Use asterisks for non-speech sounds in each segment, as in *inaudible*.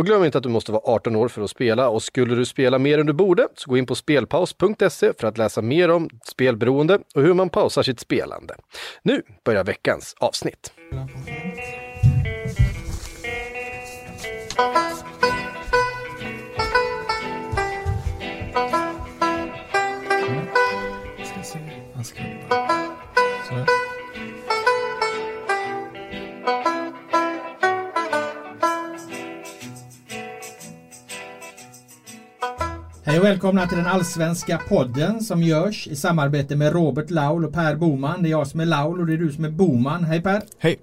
Och glöm inte att du måste vara 18 år för att spela och skulle du spela mer än du borde så gå in på spelpaus.se för att läsa mer om spelberoende och hur man pausar sitt spelande. Nu börjar veckans avsnitt. Hej och välkomna till den allsvenska podden som görs i samarbete med Robert Laul och Per Boman. Det är jag som är Laul och det är du som är Boman. Hej Per! Hej!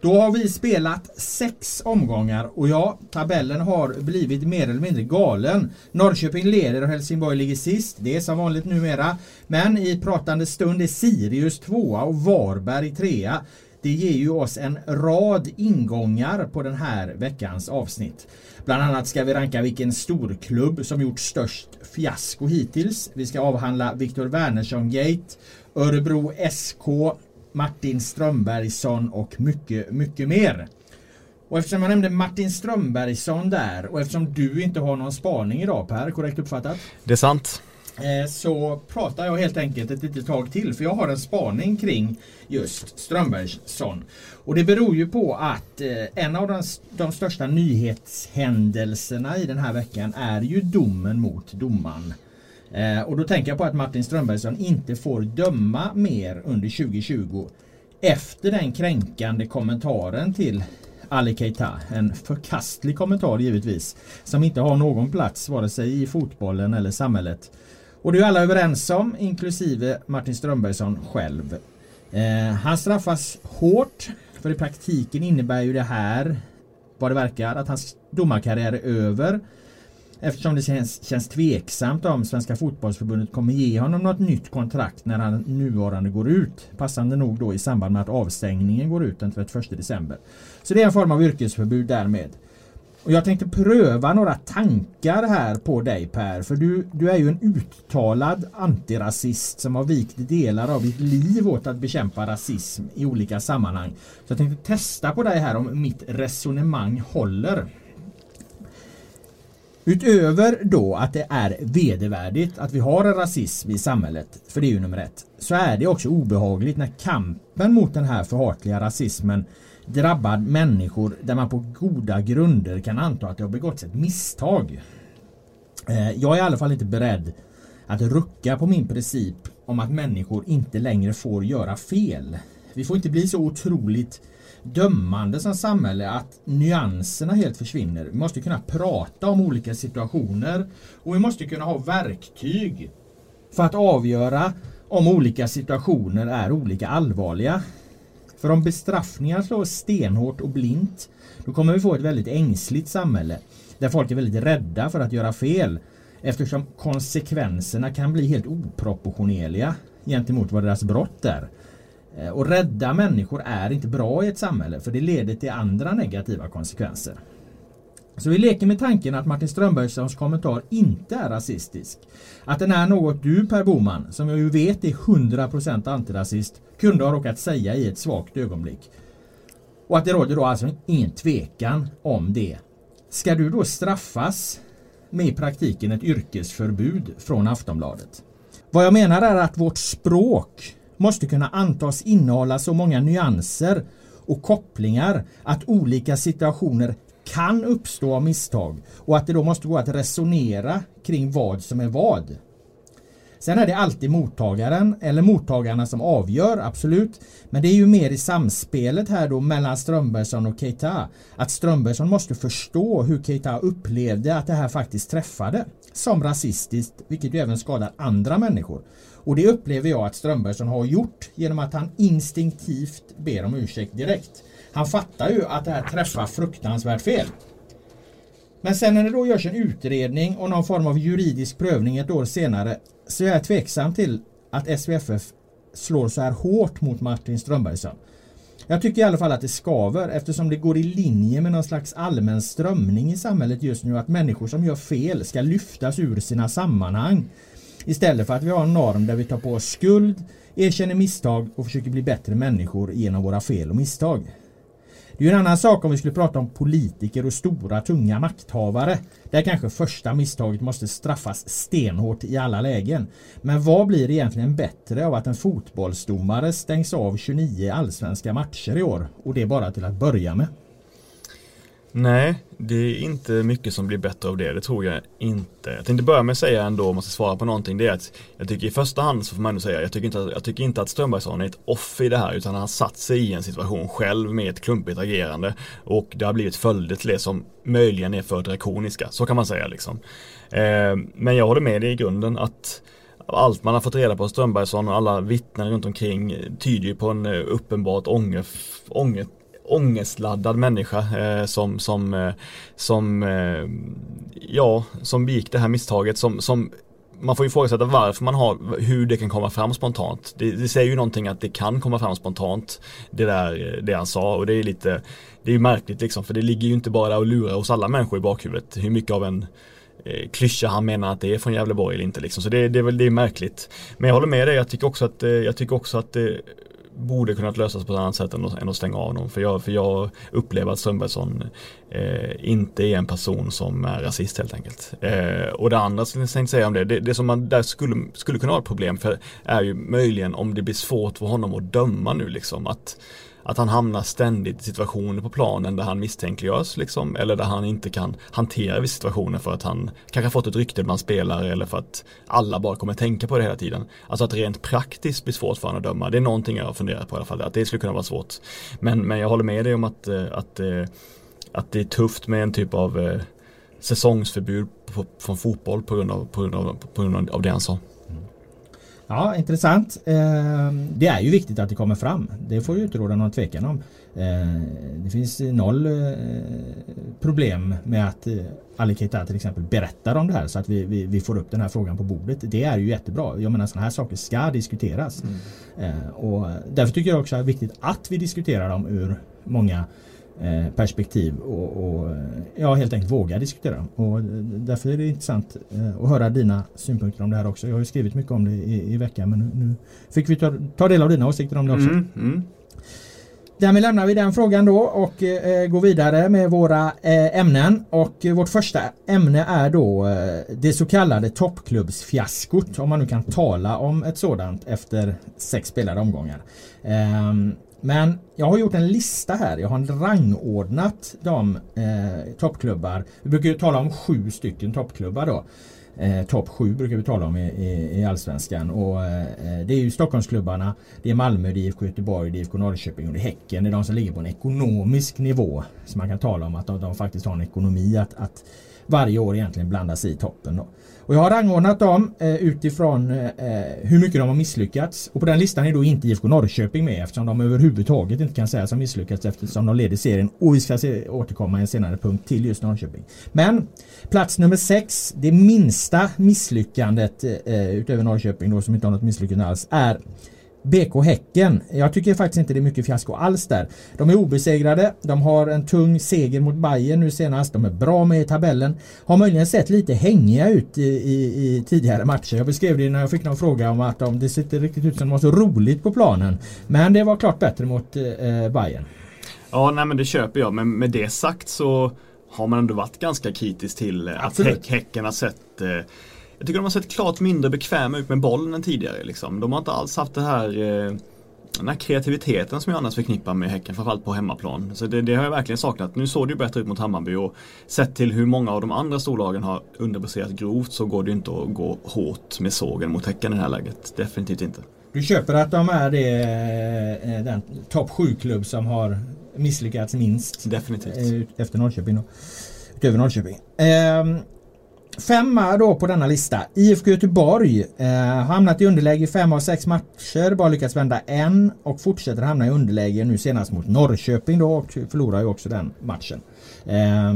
Då har vi spelat sex omgångar och ja, tabellen har blivit mer eller mindre galen. Norrköping leder och Helsingborg ligger sist. Det är som vanligt numera. Men i pratande stund är Sirius tvåa och Varberg trea. Det ger ju oss en rad ingångar på den här veckans avsnitt. Bland annat ska vi ranka vilken storklubb som gjort störst fiasko hittills. Vi ska avhandla Viktor Wernersson-gate, Örebro SK, Martin Strömbergsson och mycket, mycket mer. Och eftersom jag nämnde Martin Strömbergsson där och eftersom du inte har någon spaning idag Per, korrekt uppfattat? Det är sant. Eh, så pratar jag helt enkelt ett litet tag till för jag har en spaning kring just Strömbergsson. Och det beror ju på att eh, en av de, de största nyhetshändelserna i den här veckan är ju domen mot domaren. Eh, och då tänker jag på att Martin Strömbergsson inte får döma mer under 2020 efter den kränkande kommentaren till Ali Keita. En förkastlig kommentar givetvis. Som inte har någon plats vare sig i fotbollen eller samhället. Och det är alla överens om, inklusive Martin Strömbergsson själv. Eh, han straffas hårt, för i praktiken innebär ju det här, vad det verkar, att hans domarkarriär är över. Eftersom det känns, känns tveksamt om Svenska fotbollsförbundet kommer ge honom något nytt kontrakt när han nuvarande går ut. Passande nog då i samband med att avstängningen går ut den 31 december. Så det är en form av yrkesförbud därmed. Och jag tänkte pröva några tankar här på dig Per. För du, du är ju en uttalad antirasist som har vikt delar av ditt liv åt att bekämpa rasism i olika sammanhang. Så jag tänkte testa på dig här om mitt resonemang håller. Utöver då att det är vedervärdigt att vi har en rasism i samhället, för det är ju nummer ett, så är det också obehagligt när kampen mot den här förhatliga rasismen drabbar människor där man på goda grunder kan anta att det har begåtts ett misstag. Eh, jag är i alla fall inte beredd att rucka på min princip om att människor inte längre får göra fel. Vi får inte bli så otroligt dömande som samhälle att nyanserna helt försvinner. Vi måste kunna prata om olika situationer och vi måste kunna ha verktyg för att avgöra om olika situationer är olika allvarliga. För om bestraffningar slår stenhårt och blint då kommer vi få ett väldigt ängsligt samhälle där folk är väldigt rädda för att göra fel eftersom konsekvenserna kan bli helt oproportionerliga gentemot vad deras brott är. Eh, och rädda människor är inte bra i ett samhälle för det leder till andra negativa konsekvenser. Så vi leker med tanken att Martin Strömbergssons kommentar inte är rasistisk. Att den är något du Per Boman, som jag ju vet är 100% antirasist, kunde ha råkat säga i ett svagt ögonblick. Och att det råder då alltså ingen tvekan om det. Ska du då straffas med i praktiken ett yrkesförbud från Aftonbladet? Vad jag menar är att vårt språk måste kunna antas innehålla så många nyanser och kopplingar att olika situationer kan uppstå av misstag och att det då måste gå att resonera kring vad som är vad. Sen är det alltid mottagaren eller mottagarna som avgör, absolut. Men det är ju mer i samspelet här då mellan Strömbergsson och Keita. Att Strömbergsson måste förstå hur Keita upplevde att det här faktiskt träffade som rasistiskt, vilket ju även skadar andra människor. Och det upplever jag att Strömbergsson har gjort genom att han instinktivt ber om ursäkt direkt. Han fattar ju att det här träffar fruktansvärt fel. Men sen när det då görs en utredning och någon form av juridisk prövning ett år senare så är jag tveksam till att SVFF slår så här hårt mot Martin Strömbergsson. Jag tycker i alla fall att det skaver eftersom det går i linje med någon slags allmän strömning i samhället just nu att människor som gör fel ska lyftas ur sina sammanhang. Istället för att vi har en norm där vi tar på oss skuld, erkänner misstag och försöker bli bättre människor genom våra fel och misstag. Det är ju en annan sak om vi skulle prata om politiker och stora tunga makthavare. Där kanske första misstaget måste straffas stenhårt i alla lägen. Men vad blir egentligen bättre av att en fotbollsdomare stängs av 29 allsvenska matcher i år? Och det bara till att börja med. Nej, det är inte mycket som blir bättre av det, det tror jag inte. Jag tänkte börja med att säga ändå, om man ska svara på någonting, det är att jag tycker i första hand så får man ändå säga, jag tycker inte, jag tycker inte att Strömbergsson är ett off i det här utan han har satt sig i en situation själv med ett klumpigt agerande och det har blivit följder till det som möjligen är för drakoniska, så kan man säga liksom. Eh, men jag håller med dig i grunden att allt man har fått reda på Strömbergsson och alla vittnen runt omkring tyder ju på en eh, uppenbart ånger, ånger ångestladdad människa eh, som, som, eh, som, eh, ja, som begick det här misstaget som, som man får ju ifrågasätta varför man har, hur det kan komma fram spontant. Det, det, säger ju någonting att det kan komma fram spontant, det där, eh, det han sa och det är lite, det är ju märkligt liksom för det ligger ju inte bara där och lurar hos alla människor i bakhuvudet hur mycket av en eh, klyscha han menar att det är från Gävleborg eller inte liksom. Så det, det är väl, det är märkligt. Men jag håller med dig, jag tycker också att, eh, jag tycker också att eh, borde kunnat lösas på ett annat sätt än att, än att stänga av honom. För jag, för jag upplever att Strömbergsson eh, inte är en person som är rasist helt enkelt. Eh, och det andra som jag tänkte säga om det, det, det som man där skulle, skulle kunna ha ett problem för är ju möjligen om det blir svårt för honom att döma nu liksom. Att att han hamnar ständigt i situationer på planen där han misstänkliggörs liksom, eller där han inte kan hantera vissa situationer för att han kanske har fått ett rykte bland spelare eller för att alla bara kommer tänka på det hela tiden. Alltså att rent praktiskt blir svårt för honom att döma, det är någonting jag har funderat på i alla fall, att det skulle kunna vara svårt. Men, men jag håller med dig om att, eh, att, eh, att det är tufft med en typ av eh, säsongsförbud säsongsförbud från fotboll på grund av, på grund av, på grund av det han sa. Ja, intressant. Ehm, det är ju viktigt att det kommer fram. Det får ju inte råda någon tvekan om. Ehm, det finns noll eh, problem med att eh, Ali Keita till exempel berättar om det här så att vi, vi, vi, får upp den här frågan på bordet. Det är ju jättebra. Jag menar sådana här saker ska diskuteras. Mm. Ehm, och därför tycker jag också att det är viktigt att vi diskuterar dem ur många perspektiv och, och, ja, helt enkelt våga diskutera. Och därför är det intressant eh, att höra dina synpunkter om det här också. Jag har ju skrivit mycket om det i, i veckan men nu, nu fick vi ta, ta, del av dina åsikter om det också. Mm, mm. Därmed lämnar vi den frågan då och eh, går vidare med våra eh, ämnen. Och eh, vårt första ämne är då eh, det så kallade toppklubbsfiaskot. Om man nu kan tala om ett sådant efter sex spelade omgångar. Men jag har gjort en lista här. Jag har rangordnat de eh, toppklubbar. Vi brukar ju tala om sju stycken toppklubbar då. Eh, Topp sju brukar vi tala om i, i, i Allsvenskan. Och, eh, det är ju Stockholmsklubbarna. Det är Malmö, det är IFK Göteborg, det är IFK Norrköping och det är Häcken. Det är de som ligger på en ekonomisk nivå. Så man kan tala om att de, de faktiskt har en ekonomi att, att varje år egentligen blanda sig i toppen. Då. Och jag har rangordnat dem eh, utifrån eh, eh, hur mycket de har misslyckats. Och på den listan är då inte IFK Norrköping med eftersom de överhuvudtaget inte kan sägas ha misslyckats eftersom de leder serien. Och vi ska se, återkomma i en senare punkt till just Norrköping. Men plats nummer sex, det minsta misslyckandet eh, eh utöver Norrköping då som inte har något misslyckande alls är BK Häcken. Jag tycker faktiskt inte det är mycket fiasko alls där. De är obesegrade. De har en tung seger mot Bayern nu senast. De är bra med i tabellen. Har möjligen sett lite hängiga ut i, i, i tidigare matcher. Jag beskrev det när jag fick någon fråga om att de, det ser inte riktigt ut som de var så roligt på planen. Men det var klart bättre mot eh, Bayern. Ja, nej men det köper jag. Men med det sagt så har man ändå varit ganska kritisk till att Häcken har sett eh, jag tycker de har sett klart mindre bekväma ut med bollen än tidigare. Liksom. De har inte alls haft det här eh, den här kreativiteten som jag annars förknippar med Häcken, framförallt på hemmaplan. Så det, det, har jag verkligen saknat. Nu såg det ju bättre ut mot Hammarby och sett till hur många av de andra storlagen har underpresterat grovt så går det inte att gå hårt med sågen mot Häcken i det här läget. Definitivt inte. Du köper att de är det, eh, den topp 7-klubb som har misslyckats minst? Definitivt. Eh, efter Norrköping då. Utöver Norrköping. Ehm, Femma då på denna lista. IFK Göteborg eh, har hamnat i underläge i fem av sex matcher. Bara lyckats vända en och fortsätter hamna i underläge nu senast mot Norrköping då och förlorar ju också den matchen. Eh,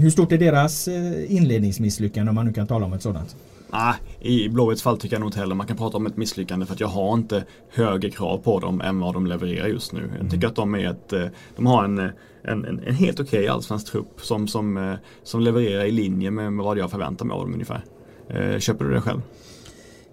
hur stort är deras eh, inledningsmisslyckande om man nu kan tala om ett sådant? Ah, I Blåvitts fall tycker jag nog inte heller man kan prata om ett misslyckande för att jag har inte högre krav på dem än vad de levererar just nu. Jag tycker mm. att de är ett, eh, de har en, en, en, en helt okej okay allsvensk trupp som, som, eh, som levererar i linje med, med vad jag förväntar mig av dem ungefär. Eh, köper du det själv?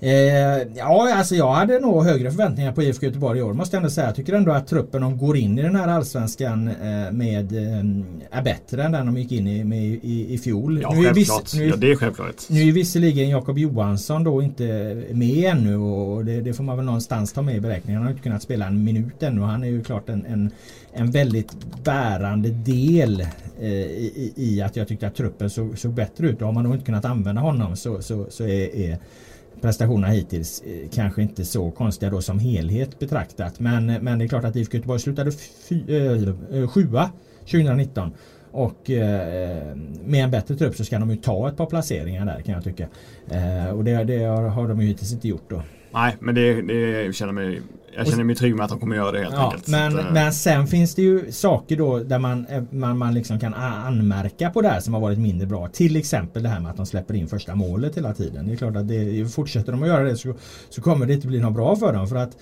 Eh, ja, alltså jag hade nog högre förväntningar på IFK Göteborg i år måste jag ändå säga. Jag tycker ändå att truppen de går in i den här allsvenskan eh, med eh, är bättre än den de gick in i med i, i fjol. Ja, nu självklart. Viss, nu, ja, det är självklart. Nu är visserligen Jakob Johansson då inte med ännu och det, det, får man väl någonstans ta med i beräkningen. Han har inte kunnat spela en minut ännu. Han är ju klart en, en, en väldigt bärande del eh, i, i, att jag tyckte att truppen såg, såg bättre ut. Och har man då inte kunnat använda honom så, så, så är, är prestationerna hittills eh, kanske inte så konstiga då som helhet betraktat. Men, men det är klart att IFK Göteborg slutade fy, äh, sjua 2019. Och eh, med en bättre trupp så ska de ju ta ett par placeringar där kan jag tycka. Eh, och det, det har, har de ju hittills inte gjort då. Nej, men det, det känner mig jag känner mig trygg med att de kommer göra det helt ja, enkelt. Men, att, men sen finns det ju saker då där man, eh, man, man liksom kan anmärka på det här som har varit mindre bra. Till exempel det här med att de släpper in första målet hela tiden. Det är klart att det, fortsätter de att göra det så, så kommer det inte bli något bra för dem. För att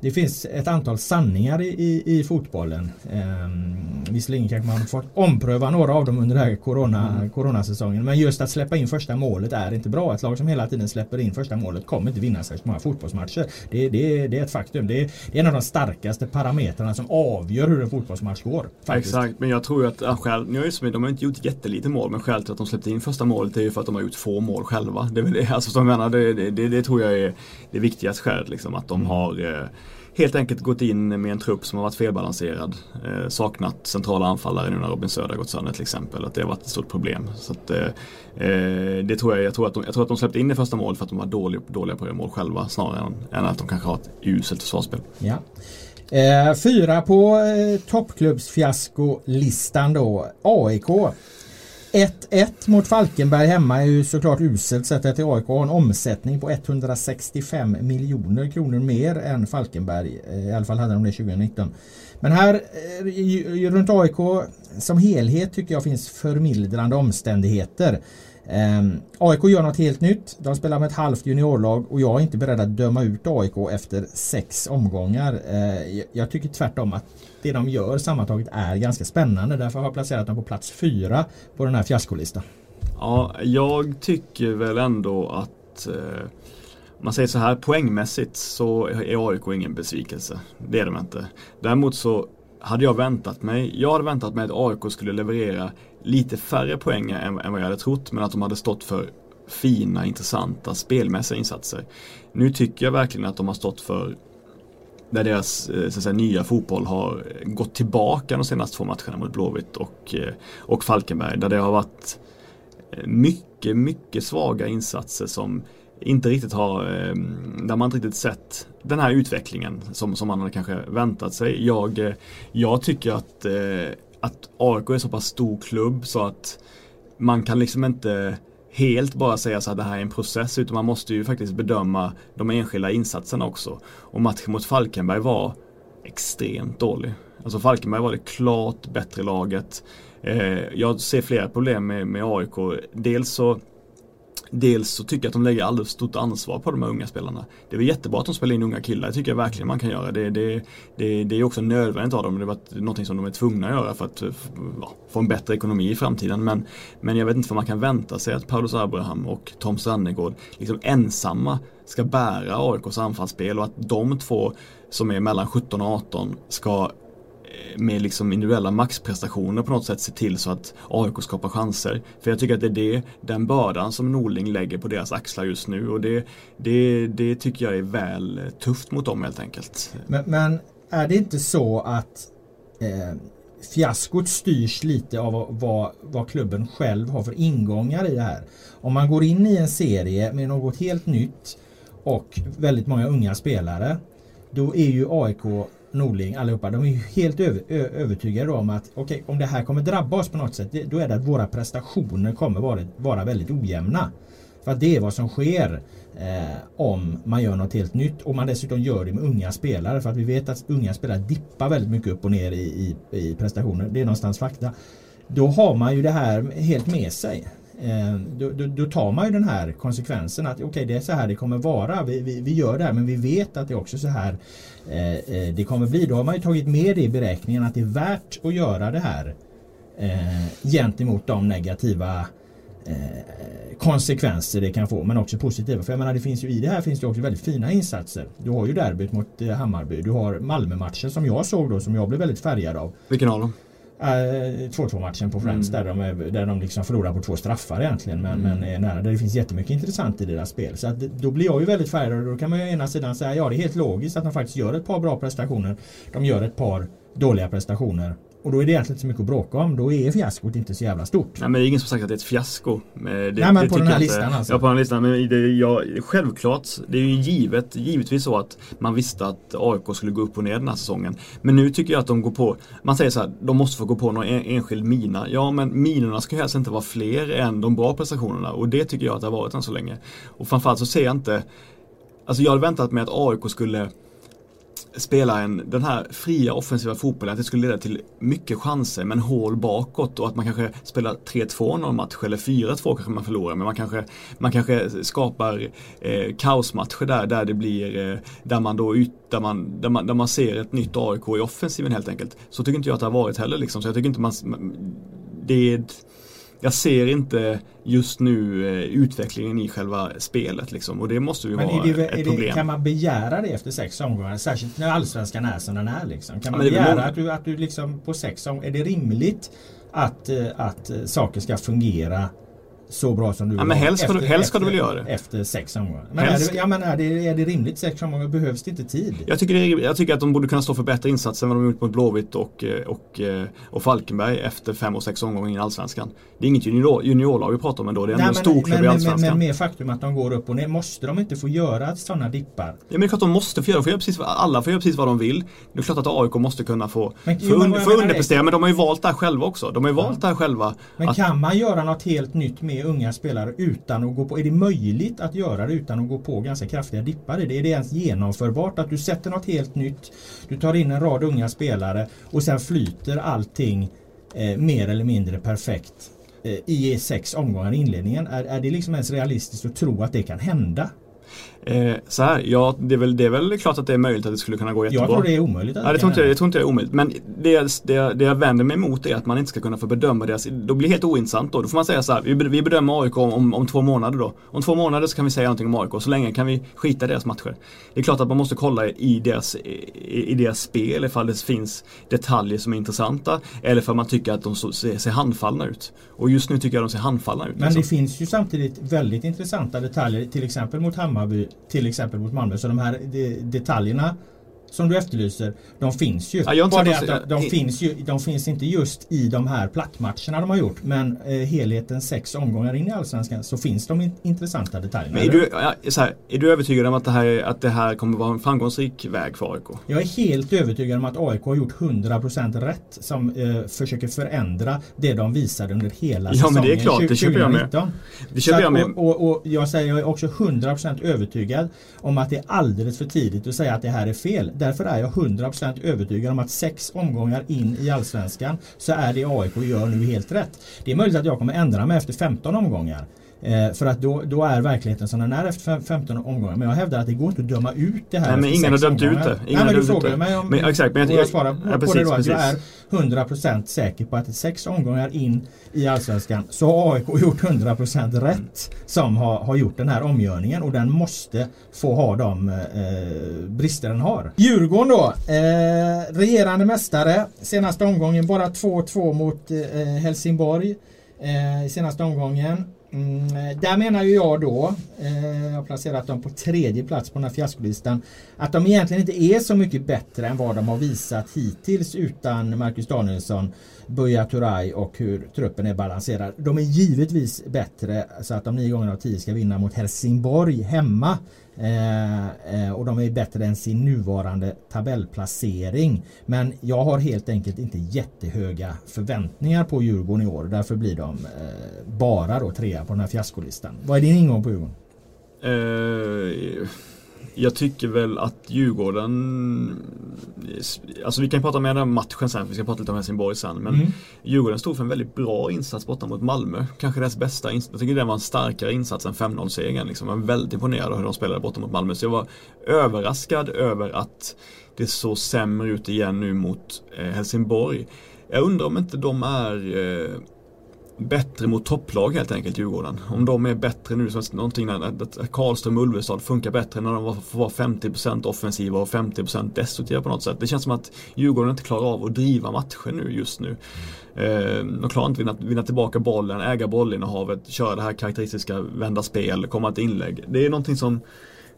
det finns ett antal sanningar i, i, i fotbollen. Um, visserligen kanske man fått ompröva några av dem under den här corona, mm. coronasäsongen. Men just att släppa in första målet är inte bra. Ett lag som hela tiden släpper in första målet kommer inte vinna särskilt många fotbollsmatcher. Det, det, det är ett faktum. Det är, det är en av de starkaste parametrarna som avgör hur en fotbollsmatch går. Faktiskt. Exakt, men jag tror att ja, själv, nu är de har inte gjort jättelite mål men skälet till att de släppte in första målet är ju för att de har gjort få mål själva. Det, är det, *laughs* alltså, som jag menar, det, det, det, tror jag är det viktigaste skälet. Liksom, att de mm. har eh, Eh, helt enkelt gått in med en trupp som har varit felbalanserad. Eh, saknat centrala anfallare nu när Robin Söder gått sönder till exempel. Att det har varit ett stort problem. Så att, eh, eh, det tror jag, jag, tror att de, jag tror att de släppte in det första målet för att de var dåliga, dåliga på att göra mål själva snarare än, än, att de kanske har ett uselt försvarsspel. Ja. Eh, fyra på eh, toppklubbsfiaskolistan då. AIK. 1-1 mot Falkenberg hemma är ju såklart uselt sett till AIK har en omsättning på 165 miljoner kronor mer än Falkenberg. Eh, I alla fall hade de det 2019. Men här eh, runt AIK som helhet tycker jag finns förmildrande omständigheter. Ehm, um, AIK gör något helt nytt. De spelar med ett halvt juniorlag och jag är inte beredd att döma ut AIK efter sex omgångar. Uh, jag tycker tvärtom att det de gör sammantaget är ganska spännande. Därför har jag placerat dem på plats fyra på den här fiaskolistan. Ja, jag tycker väl ändå att eh, man säger så här poängmässigt så är AIK ingen besvikelse. Det är de inte. Däremot så hade jag väntat mig, jag hade väntat mig att AIK skulle leverera lite färre poäng än, än vad jag hade trott men att de hade stått för fina, intressanta spelmässiga insatser. Nu tycker jag verkligen att de har stått för där deras eh, så säga, nya fotboll har gått tillbaka de senaste två matcherna mot Blåvitt och, eh, och Falkenberg. Där det har varit eh, mycket, mycket svaga insatser som inte riktigt har, ehm, där man inte riktigt sett den här utvecklingen som, som man hade kanske väntat sig. Jag, jag tycker att, att AIK är så pass stor klubb så att man kan liksom inte helt bara säga så att det här är en process utan man måste ju faktiskt bedöma de enskilda insatserna också. Och matchen mot Falkenberg var extremt dålig. Alltså Falkenberg var det klart bättre laget. Eh, jag ser flera problem med, med AIK. Dels så Dels så tycker jag att de lägger alldeles stort ansvar på de här unga spelarna. Det är väl jättebra att de spelar in unga killar, det tycker jag verkligen man kan göra. Det, det, det, det är också nödvändigt av dem, det är något som de är tvungna att göra för att ja, få en bättre ekonomi i framtiden. Men, men jag vet inte vad man kan vänta sig att Paulus Abraham och Tom Strannegård liksom ensamma ska bära AIKs anfallsspel och att de två som är mellan 17 och 18 ska Eh, med liksom individuella maxprestationer på något sätt se till så att AIK skapar chanser. För jag tycker att det är det, den bördan som Norling lägger på deras axlar just nu och det, det, det tycker jag är väl tufft mot dem helt enkelt. Men, men är det inte så att eh, fiaskot styrs lite av vad, vad klubben själv har för ingångar i det här. Om man går in i en serie med något helt nytt och väldigt många unga spelare då är ju AIK Norling allihopa, de är ju helt över, ö, övertygade om att okay, om det här kommer drabba oss på något sätt, då är det att våra prestationer kommer vara, vara väldigt ojämna. För att det är vad som sker eh, om man gör något helt nytt och man dessutom gör det med unga spelare för att vi vet att unga spelare dippar väldigt mycket upp och ner i, i, i prestationer. Det är någonstans fakta. Då har man ju det här helt med sig. Eh, då, då, då, tar man ju den här konsekvensen att okej okay, det är så här det kommer vara. Vi, vi, vi, gör det här men vi vet att det är också så här Eh, eh, det kommer bli. Då har man ju tagit med det i beräkningen att det är värt att göra det här eh, gentemot de negativa Eh, konsekvenser det kan få men också positiva. För jag menar det finns ju i det här finns det också väldigt fina insatser. Du har ju derbyt mot eh, Hammarby. Du har Malmö-matchen som jag såg då som jag blev väldigt färgad av. Vilken av dem? 2-2 uh, matchen på Friends mm. där de, där de liksom förlorar på två straffar egentligen men, mm. men är nära. Det finns jättemycket intressant i deras spel. Så att, då blir jag ju väldigt färgad och då kan man ju ena sidan säga ja det är helt logiskt att de faktiskt gör ett par bra prestationer. De gör ett par dåliga prestationer och då är det egentligen inte så mycket att bråka om. Då är fiaskot inte så jävla stort. Nej men det är ingen som sagt att det är ett fiasko. Det, Nej men på den här listan alltså. Ja på den här listan. Men det, ja, självklart, det är ju givet, givetvis så att man visste att AIK skulle gå upp och ner den här säsongen. Men nu tycker jag att de går på, man säger så här, de måste få gå på någon enskild mina. Ja men minorna ska helst inte vara fler än de bra prestationerna. Och det tycker jag att det har varit än så länge. Och framförallt så ser jag inte, alltså jag hade väntat mig att AIK skulle spela en, den här fria offensiva fotbollen, att det skulle leda till mycket chanser men hål bakåt och att man kanske spelar 3-2 någon match eller 4-2 kanske man förlorar men man kanske, man kanske skapar eh, kaosmatcher där, där det blir, eh, där man då ut, där man, där, man, där man ser ett nytt AIK i offensiven helt enkelt. Så tycker inte jag att det har varit heller liksom, så jag tycker inte man, det är jag ser inte just nu eh, utvecklingen i själva spelet liksom. Och det måste ju men vara det, ett problem. Det, kan man begära det efter sex omgångar? Särskilt när allsvenskan är som den är liksom. Kan man ja, begära att du, att du liksom på sex omgångar, är det rimligt att, eh, att eh, saker ska fungera så bra som du ja, men helst ska, efter, du, helst ska efter, du väl göra det. Efter sex omgångar. Men är det, ja, men är, det, är det rimligt sex omgångar? Behövs det inte tid? Jag tycker, det, jag tycker att de borde kunna stå för bättre insatser än vad de gjort mot Blåvitt och, och, och Falkenberg efter fem och sex omgångar i Allsvenskan. Det är inget junior, juniorlag vi pratar om ändå. Det är ändå Nej, en stor klubb i Allsvenskan. Men, men med faktum att de går upp och ner. Måste de inte få göra sådana dippar? Ja men det är klart de måste få göra. Får göra precis, alla får göra precis vad de vill. Det är klart att AIK måste kunna få, men, få, un, få underprestera. Men de har ju valt det här själva också. De har ju valt det här själva. Men att, kan man göra något helt nytt med unga spelare utan att gå på, är det möjligt att göra det utan att gå på ganska kraftiga dippar i det? Är det ens genomförbart att du sätter något helt nytt, du tar in en rad unga spelare och sen flyter allting eh, mer eller mindre perfekt eh, i sex omgångar i inledningen? Är, är det liksom ens realistiskt att tro att det kan hända? Eh, så här, ja det är, väl, det är väl klart att det är möjligt att det skulle kunna gå jättebra. Jag tror det är omöjligt. Ja, det, tror inte, det tror inte jag är omöjligt. Men det, det, det jag vänder mig emot är att man inte ska kunna få bedöma deras, då blir det helt ointressant då. Då får man säga så här, vi, vi bedömer AIK om, om, om, två månader då. Om två månader så kan vi säga någonting om AIK, så länge kan vi skita i deras matcher. Det är klart att man måste kolla i deras, i, i deras spel ifall det finns detaljer som är intressanta. Eller för man tycker att de så, ser, ser handfallna ut. Och just nu tycker jag att de ser handfallna ut. Men liksom. det finns ju samtidigt väldigt intressanta detaljer, till exempel mot Hammarby, till exempel mot Malmö. Så de här de, detaljerna som du efterlyser, de finns ju. Ja, Bara det att de, de, finns ju, de finns inte just i de här plattmatcherna de har gjort. Men eh, helheten sex omgångar in i Allsvenskan så finns de in, intressanta detaljerna. Men är, du, ja, här, är du övertygad om att det, här, att det här kommer vara en framgångsrik väg för AIK? Jag är helt övertygad om att AIK har gjort 100% rätt som eh, försöker förändra det de visade under hela säsongen. Ja men det är klart, 20, det köper jag med. Det köper jag med. Och, och, och jag säger jag är också 100% övertygad om att det är alldeles för tidigt att säga att det här är fel Därför är jag 100% övertygad om att sex omgångar in i Allsvenskan så är det AIK gör nu helt rätt. Det är möjligt att jag kommer ändra mig efter 15 omgångar. Eh, för att då, då är verkligheten som den är efter 15 omgångar. Men jag hävdar att det går inte att döma ut det här Nej men ingen har dömt ut det. Ingen Nej men du frågade mig om... Men, exakt, men jag, jag svarar på, ja, precis, på det då att jag är 100% säker på att sex omgångar in i Allsvenskan så har AIK gjort 100% rätt som har, har gjort den här omgörningen och den måste få ha de eh, brister den har. Djurgården då, eh, regerande mästare senaste omgången bara 2-2 mot eh, Helsingborg eh, i senaste omgången. Mm, eh, där menar ju jag då, eh, jag har placerat dem på tredje plats på den här fiaskolistan, att de egentligen inte är så mycket bättre än vad de har visat hittills utan Marcus Danielsson, Buya Turay och hur truppen är balanserad. De är givetvis bättre så att de nio gånger av tio ska vinna mot Helsingborg hemma. Eh, eh, och de är bättre än sin nuvarande tabellplacering. Men jag har helt enkelt inte jättehöga förväntningar på Djurgården i år. Därför blir de eh, bara då trea på den här fiaskolistan. Vad är din ingång på Djurgården? Uh, jag tycker väl att Djurgården Alltså vi kan prata mer om matchen sen, vi ska prata lite om Helsingborg sen Men mm. Djurgården stod för en väldigt bra insats borta mot Malmö Kanske deras bästa insats, jag tycker det var en starkare insats än 5-0 segern liksom. Jag var väldigt imponerad av hur de spelade borta mot Malmö Så jag var överraskad över att det såg sämre ut igen nu mot eh, Helsingborg Jag undrar om inte de är eh, bättre mot topplag helt enkelt Djurgården. Om de är bättre nu, så någonting att Karlström och Ulvestad funkar bättre när de får vara 50% offensiva och 50% destruktiva på något sätt. Det känns som att Djurgården inte klarar av att driva matcher nu just nu. Eh, de klarar inte att vinna, vinna tillbaka bollen, äga bollinnehavet, köra det här karaktäristiska vända spel, komma till inlägg. Det är någonting som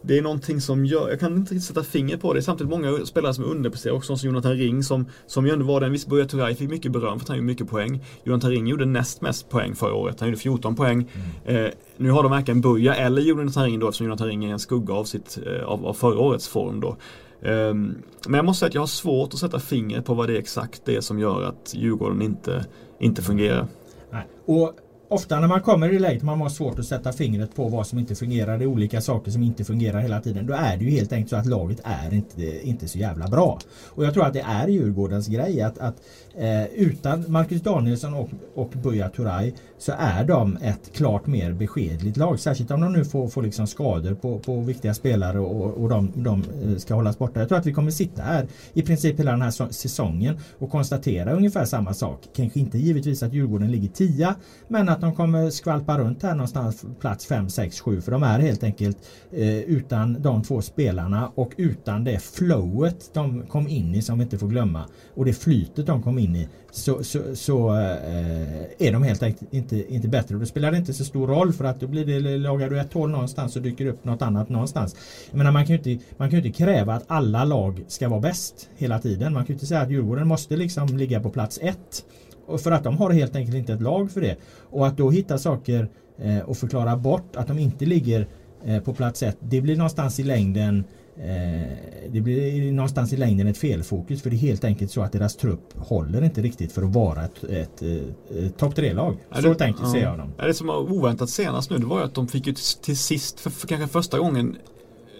det är någonting som gör, jag kan inte riktigt sätta finger på det. Samtidigt många spelare som underpresterar också som Jonathan Ring som, som ju ändå var den, visst Buya Turay fick mycket beröm för att han gjorde mycket poäng. Jonathan Ring gjorde näst mest poäng förra året, han gjorde 14 poäng. Mm. Eh, nu har de varken Buya eller Jonathan Ring då eftersom Jonathan Ring är en skugga av, sitt, eh, av, av förra årets form då. Um, men jag måste säga att jag har svårt att sätta fingret på vad det är exakt det som gör att Djurgården inte, inte fungerar. Nej. Och ofta när man kommer i läget man har svårt att sätta fingret på vad som inte fungerar. Det är olika saker som inte fungerar hela tiden. Då är det ju helt enkelt så att laget är inte, inte så jävla bra. Och jag tror att det är Djurgårdens grej att, att eh, utan Marcus Danielsson och, och Buya Turay så är de ett klart mer beskedligt lag. Särskilt om de nu får, får liksom skador på, på viktiga spelare och, och de, de eh, ska hållas borta. Jag tror att vi kommer sitta här i princip hela den här säsongen och konstatera ungefär samma sak. Kanske inte givetvis att Djurgården ligger tia men att de kommer skvalpa runt här någonstans plats 5, 6, 7 för de är helt enkelt eh, utan de två spelarna och utan det flowet de kom in i som vi inte får glömma och det flytet de kom in i så, så, så eh, är de helt enkelt inte, inte bättre. Och det spelar inte så stor roll för att då blir det, lagar du ett hål någonstans så dyker det upp något annat någonstans. Jag menar, man kan ju inte, man kan inte kräva att alla lag ska vara bäst hela tiden. Man kan ju inte säga att Djurgården måste liksom ligga på plats ett. Och för att de har helt enkelt inte ett lag för det. Och att då hitta saker eh, och förklara bort att de inte ligger eh, på plats ett. Det blir någonstans i längden Eh, det blir någonstans i längden ett felfokus för det är helt enkelt så att deras trupp håller inte riktigt för att vara ett, ett, ett, ett topp tre-lag. Så tänker ja. ser jag dem. Det som var oväntat senast nu det var ju att de fick ju till sist för, för kanske första gången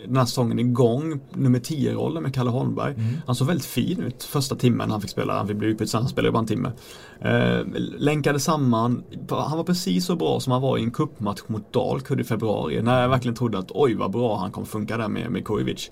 den här säsongen igång nummer 10-rollen med Kalle Holmberg. Mm. Han såg väldigt fin ut första timmen han fick spela. Han fick bli utbytt han spelade bara en timme. Eh, länkade samman, han var precis så bra som han var i en kuppmatch mot Dalkurd i februari. När jag verkligen trodde att oj vad bra han kommer funka där med, med Kujovic.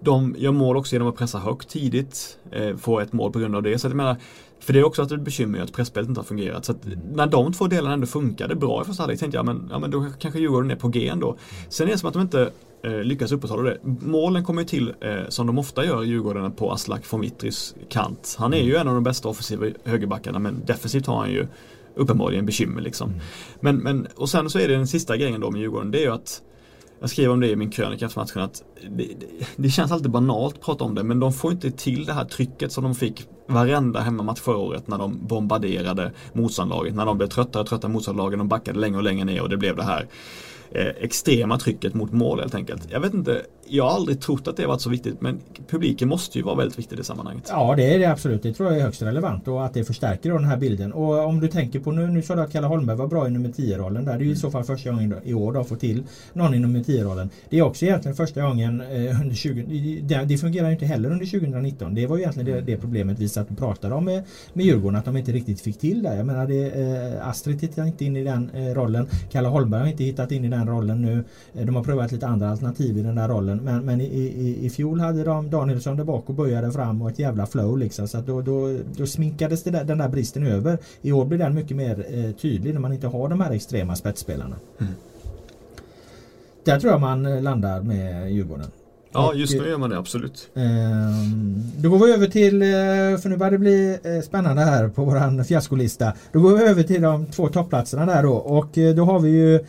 De gör mål också genom att pressa högt tidigt, eh, få ett mål på grund av det. Så jag menar, för det är också att ett bekymmer att pressspelet inte har fungerat. Så att när de två delarna ändå funkade bra i första halvlek tänkte jag men, ja, men då kanske Djurgården är på G ändå. Sen är det som att de inte lyckas upprätthålla det. Målen kommer ju till eh, som de ofta gör i Djurgården på Aslak von Wittris kant. Han är ju en av de bästa offensiva högerbackarna men defensivt har han ju uppenbarligen bekymmer liksom. Mm. Men, men, och sen så är det den sista grejen då med Djurgården det är ju att jag skrev om det i min krönika efter matchen att det, det, det, känns alltid banalt att prata om det men de får inte till det här trycket som de fick varenda hemmamatch förra året när de bombarderade motståndarlaget. När de blev tröttare och tröttare motståndarlagen. De backade längre och längre ner och det blev det här eh, Eh, extrema trycket mot mål helt enkelt. Jag vet inte, jag har aldrig trott att det varit så viktigt men publiken måste ju vara väldigt viktig i det sammanhanget. Ja det är det absolut. Det tror jag är högst relevant och att det förstärker den här bilden. Och om du tänker på nu, nu sa du att Kalle Holmberg var bra i nummer 10-rollen där. Det är ju i så fall första gången i år då, få till någon i nummer 10-rollen. Det är också egentligen första gången eh, under 20... Det, det fungerar ju inte heller under 2019. Det var ju egentligen det, det problemet vi satt och pratade om med, med Djurgården att de inte riktigt fick till det. Jag menar det, eh, Astrid hittar inte in i den eh, rollen. Kalle Holmberg har inte hittat in i den rollen nu. Eh, de har prövat lite andra alternativ i den där rollen. Men, men i, i, i fjol hade de Danielsson där bak och började fram och ett jävla flow liksom. Så att då, då, då sminkades där, den där bristen över. I år blir den mycket mer eh, tydlig när man inte har de här extrema spetsspelarna. Mm. Där tror jag man eh, landar med Djurgården. Ja, just nu gör man det absolut. Eh, då går vi över till, eh, för nu börjar det bli eh, spännande här på våran fiaskolista. Då går vi över till de två toppplatserna där då och då har vi ju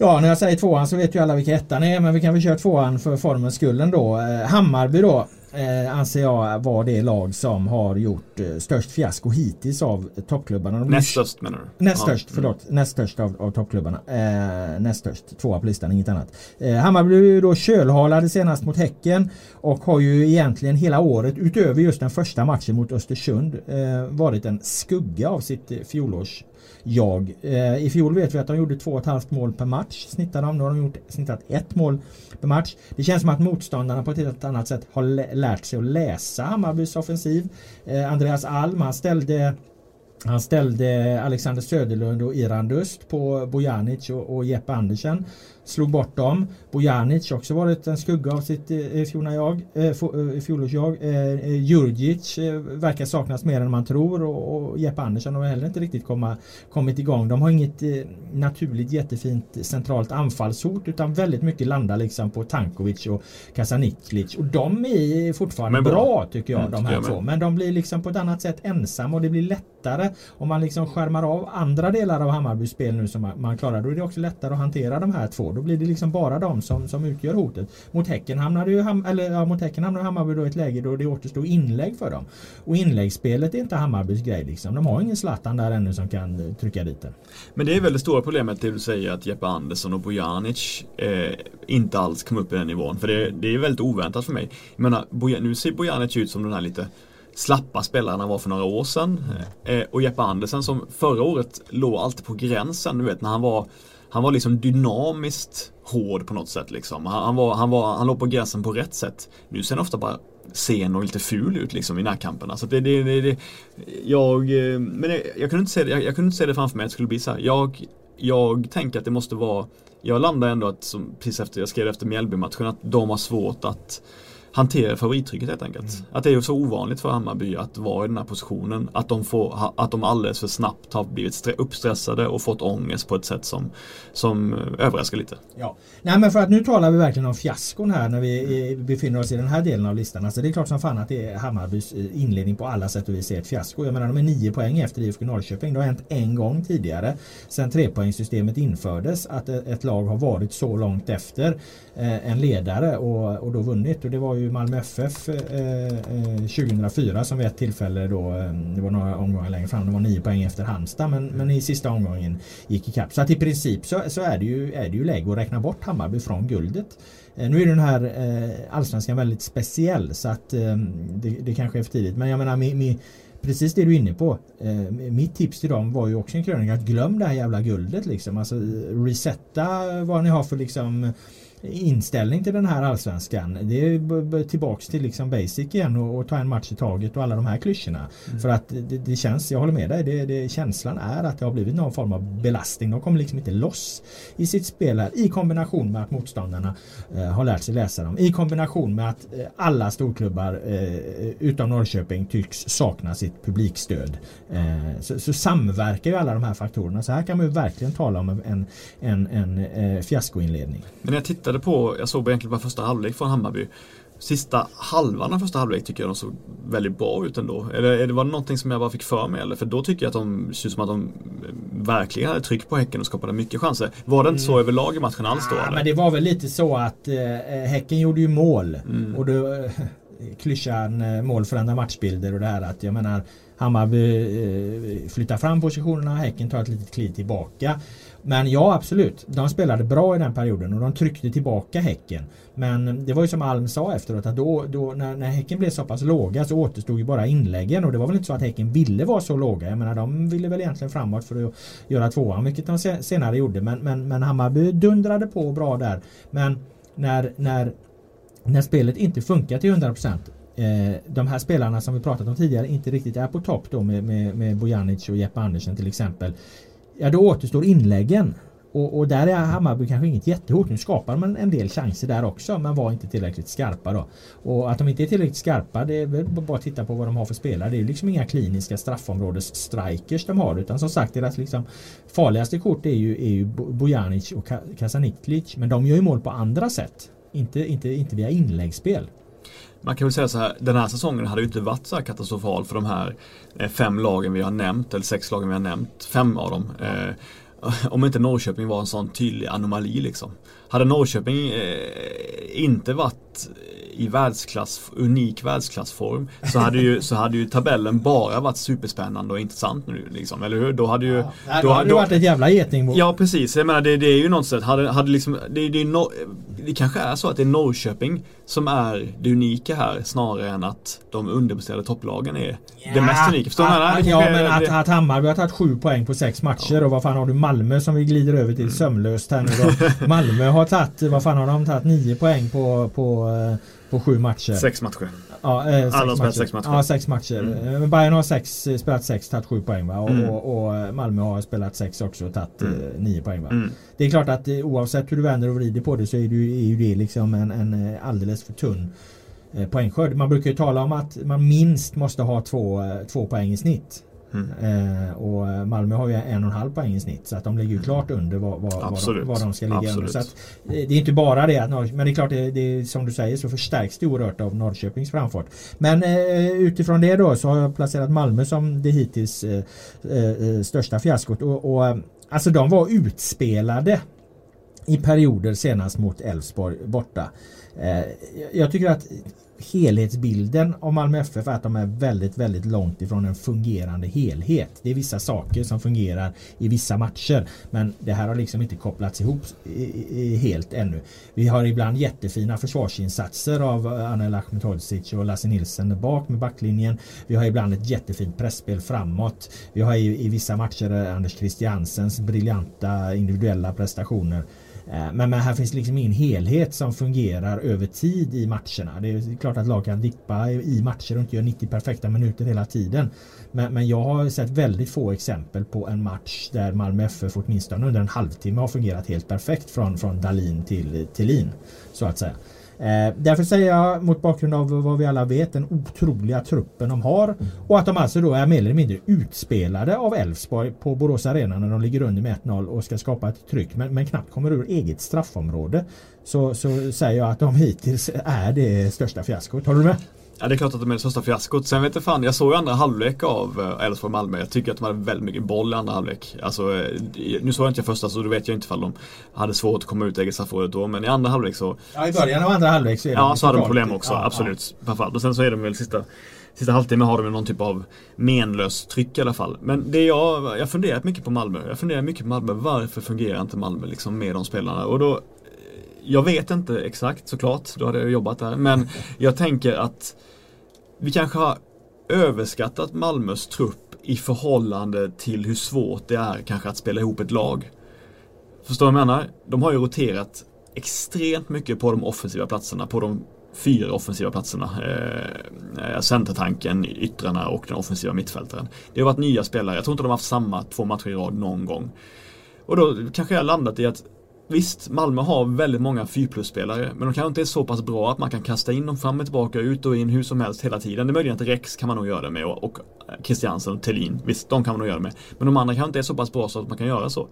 Ja, när jag säger tvåan så vet ju alla vilka ettan är men vi kan väl köra tvåan för formens skull ändå. Hammarby då eh, anser jag vara det lag som har gjort eh, störst fiasko hittills av toppklubbarna. näst störst menar du? Näst störst, förlåt. Mm. Näst störst av, av toppklubbarna. Eh, näst störst, tvåa på listan, inget annat. Eh, Hammarby blev ju då kölhalade senast mot Häcken och har ju egentligen hela året utöver just den första matchen mot Östersund eh, varit en skugga av sitt eh, fjolårs jag. Eh, I fjol vet vi att de gjorde två och ett halvt mål per match. Snittade de. Nu har de gjort, snittat ett mål per match. Det känns som att motståndarna på ett helt annat sätt har lärt sig att läsa Hammarbys offensiv. Eh, Andreas Alm han ställde han ställde Alexander Söderlund och Iran Dust på Bojanic och, och Jeppe Andersen slog bort dem. Bojanic också varit en skugga av sitt eh, fjolårsjag. Eh, fjolårsjag. Eh, eh, Djurdjic eh, verkar saknas mer än man tror och, och Jeppe Andersson har heller inte riktigt komma, kommit igång. De har inget eh, naturligt jättefint centralt anfallshot utan väldigt mycket landar liksom på Tankovic och Kasaniklic och de är fortfarande bra. bra. tycker jag mm, de här två. Men de blir liksom på ett annat sätt ensamma och det blir lättare om man liksom skärmar av andra delar av Hammarbys spel nu som man, man klarar. Då är det också lättare att hantera de här två. Då blir det liksom bara de som, som utgör hotet. Mot Häcken hamnade ju eller, ja, mot Häcken hamnade Hammarby då i ett läge då det återstod inlägg för dem. Och inläggsspelet är inte Hammarbys grej liksom. De har ingen Zlatan där ännu som kan eh, trycka dit den. Men det är väl det stora problemet det du säger att Jeppe Andersson och Bojanic eh, inte alls kom upp i den nivån. För det, det är väldigt oväntat för mig. Jag menar, Boj nu ser Bojanic ut som den här lite slappa spelaren han var för några år sedan. Eh, och Jeppe Andersen som förra året låg alltid på gränsen. Du vet när han var han var liksom dynamiskt hård på något sätt liksom. Han, han, var, han, var, han låg på gränsen på rätt sätt. Nu ser han ofta bara sen och lite ful ut liksom i närkamperna. Så det, det, det, det, jag, eh, men jag, jag, kunde inte se det, jag, jag, kunde inte se det framför mig att det skulle bli så här. Jag, jag tänker att det måste vara Jag landar ändå att, som, precis efter jag skrev efter Mjällby-matchen, att de har svårt att hantera favorittrycket helt enkelt. Mm. Att det är så ovanligt för Hammarby att vara i den här positionen. Att de, får, att de alldeles för snabbt har blivit uppstressade och fått ångest på ett sätt som, som överraskar lite. Ja, Nej, men för att nu talar vi verkligen om fiaskon här när vi befinner oss i den här delen av listan. Alltså det är klart som fan att det är Hammarbys eh, inledning på alla sätt och vis är ett fiasko. Jag menar de är nio poäng efter IFK Norrköping. Det har hänt en gång tidigare sedan trepoängssystemet infördes att ett lag har varit så långt efter eh, en ledare och, och då vunnit. Och det var ju Malmö FF eh, eh 2004 som vid ett tillfälle då, eh, det var några omgångar längre fram, de var nio poäng efter Halmstad men, men i sista omgången gick ikapp. Så att i princip så, så är, det ju, är det ju läge att räkna bort Hammarby från guldet. Eh, nu är den här allsvenskan väldigt speciell så att det, det kanske är för tidigt men jag menar med, med Precis det du är inne på. Mitt tips till dem var ju också en krönika att glöm det här jävla guldet liksom. Alltså resetta vad ni har för liksom inställning till den här allsvenskan. Det är tillbaks till liksom basic igen och, och ta en match i taget och alla de här klyschorna. Mm. För att det, det, känns, jag håller med dig, det, det, känslan är att det har blivit någon form av belastning. De kommer liksom inte loss i sitt spel här i kombination med att motståndarna eh, har lärt sig läsa dem. I kombination med att eh, alla storklubbar eh, utom Norrköping tycks sakna sitt publikstöd. Eh, så, så, samverkar ju alla de här faktorerna. Så här kan man ju verkligen tala om en, en, en eh, fiaskoinledning. Men jag tittar tittade på, jag såg egentligen bara första halvlek från Hammarby. Sista halvan av första halvlek tycker jag de såg väldigt bra ut ändå. Eller det var någonting som jag bara fick för mig eller? För då tycker jag att de ut som att de verkligen hade tryck på Häcken och skapade mycket chanser. Var det inte så mm. överlag i matchen alls då? Ja, men det var väl lite så att eh, Häcken gjorde ju mål. Mm. Och då, klyschan eh, mål förändrar matchbilder och det här att jag menar Hammarby eh, flyttar fram positionerna, Häcken tar ett litet kliv tillbaka. Men ja absolut, de spelade bra i den perioden och de tryckte tillbaka Häcken. Men det var ju som Alm sa efteråt att då, då när, när Häcken blev så pass låga så återstod ju bara inläggen och det var väl inte så att Häcken ville vara så låga. Jag menar de ville väl egentligen framåt för att göra tvåan vilket de senare gjorde. Men, men, men Hammarby dundrade på bra där. Men när, när, när spelet inte funkar till 100% eh, de här spelarna som vi pratat om tidigare inte riktigt är på topp då med, med, med Bojanic och Jeppe Andersen till exempel. Ja då återstår inläggen. Och, och där är Hammarby kanske inget jättehot. Nu skapar man en del chanser där också men var inte tillräckligt skarpa då. Och att de inte är tillräckligt skarpa det är väl bara att titta på vad de har för spelare. Det är liksom inga kliniska straffområdes strikers de har utan som sagt deras liksom farligaste kort är ju, är ju Bojanic och Kasaniklic men de gör ju mål på andra sätt. Inte, inte, inte via inläggsspel. Man kan väl säga så här, den här säsongen hade ju inte varit så här katastrofal för de här eh, fem lagen vi har nämnt, eller sex lagen vi har nämnt, fem av dem. Eh, om inte Norrköping var en sån tydlig anomali liksom. Hade Norrköping eh, inte varit i världsklass, unik världsklassform så hade, ju, så hade ju tabellen bara varit superspännande och intressant nu liksom, eller hur? Då hade ju... Ja, då, hade det varit ett jävla getingbo. Ja precis, jag menar det, det är ju något sätt, hade, hade liksom, det, det, no, det kanske är så att det är Norrköping som är det unika här snarare än att de underpresterade topplagen är ja, det mest unika. Förstår att, du? Ja men det, att, att Hammarby har tagit sju poäng på sex matcher ja. och vad fan har du Malmö som vi glider över till mm. sömlöst här nu då. Malmö har tagit, vad fan har de tagit, nio poäng på, på eh, på sju matcher. Sex matcher. Ja, eh, sex Alla har spelat sex matcher. Ja, sex matcher. Mm. Eh, Bayern har sex, eh, spelat sex, tagit sju poäng va? Och, mm. och, och, Malmö har spelat sex också och tagit mm. nio poäng va? Mm. Det är klart att oavsett hur du vänder och vrider på det så är, du, är ju det liksom en, en alldeles för tunn poängskörd. Man brukar ju tala om att man minst måste ha två, två poäng i snitt. Mm. Eh, och Malmö har ju en och en halv poäng i snitt så att de ligger ju klart under vad, vad, vad, de, vad de ska ligga Absolut. under. Så att, eh, det är inte bara det att men det är klart det, det, som du säger så förstärks det oerhört av Norrköpings framfart. Men eh, utifrån det då så har jag placerat Malmö som det hittills eh, eh, största fiaskot. Och, och, alltså de var utspelade i perioder senast mot Elfsborg borta. Eh, jag tycker att helhetsbilden av Malmö FF är att de är väldigt, väldigt långt ifrån en fungerande helhet. Det är vissa saker som fungerar i vissa matcher. Men det här har liksom inte kopplats ihop helt ännu. Vi har ibland jättefina försvarsinsatser av eh, Anel Ahmedhodzic och Lasse Nilsson bak med backlinjen. Vi har ibland ett jättefint pressspel framåt. Vi har i, i vissa matcher Anders Christiansens briljanta individuella prestationer. Eh, men, men här finns liksom ingen helhet som fungerar över tid i matcherna. Det är klart att lag kan dippa i matcher och inte göra 90 perfekta minuter hela tiden. Men, men jag har sett väldigt få exempel på en match där Malmö FF åtminstone under en halvtimme har fungerat helt perfekt från, från Dalin till Tillin. Så att säga. Eh, därför säger jag mot bakgrund av vad vi alla vet den otroliga truppen de har och att de alltså då är mer eller mindre utspelade av Elfsborg på Borås Arena när de ligger under med 1-0 och ska skapa ett tryck men, men knappt kommer ur eget straffområde så, så säger jag att de hittills är det största fiaskot. Håller du med? Ja det är klart att de är det största fiaskot. Sen vet jag fan, jag såg ju andra halvlek av eh, Elfsborg Malmö. Jag tycker att de hade väldigt mycket boll i andra halvlek. Alltså, eh, nu såg jag inte första så då vet jag inte ifall de hade svårt att komma ut i eget straffområde då. Men i andra halvlek så... Ja i början av andra halvlek så är Ja så hade de problem också, ja, absolut. Ja. Och sen så är de väl sista Sista halvtimmen har de någon typ av menlös tryck i alla fall. Men det jag, jag funderat mycket på Malmö. Jag funderar mycket på Malmö. Varför fungerar inte Malmö liksom med de spelarna? Och då jag vet inte exakt såklart, då hade jag jobbat där. Men jag tänker att vi kanske har överskattat Malmös trupp i förhållande till hur svårt det är kanske att spela ihop ett lag. Förstår du vad jag menar? De har ju roterat extremt mycket på de offensiva platserna, på de fyra offensiva platserna. Eh, eh centertanken, yttrarna och den offensiva mittfältaren. Det har varit nya spelare, jag tror inte de har haft samma två matcher i rad någon gång. Och då kanske jag landat i att Visst, Malmö har väldigt många 4 plus-spelare, men de kanske inte är så pass bra att man kan kasta in dem fram och tillbaka, ut och in hur som helst hela tiden. Det är möjligt att Rex kan man nog göra det med och, eh, Christiansen och Thelin, visst, de kan man nog göra det med. Men de andra kanske inte är så pass bra så att man kan göra så.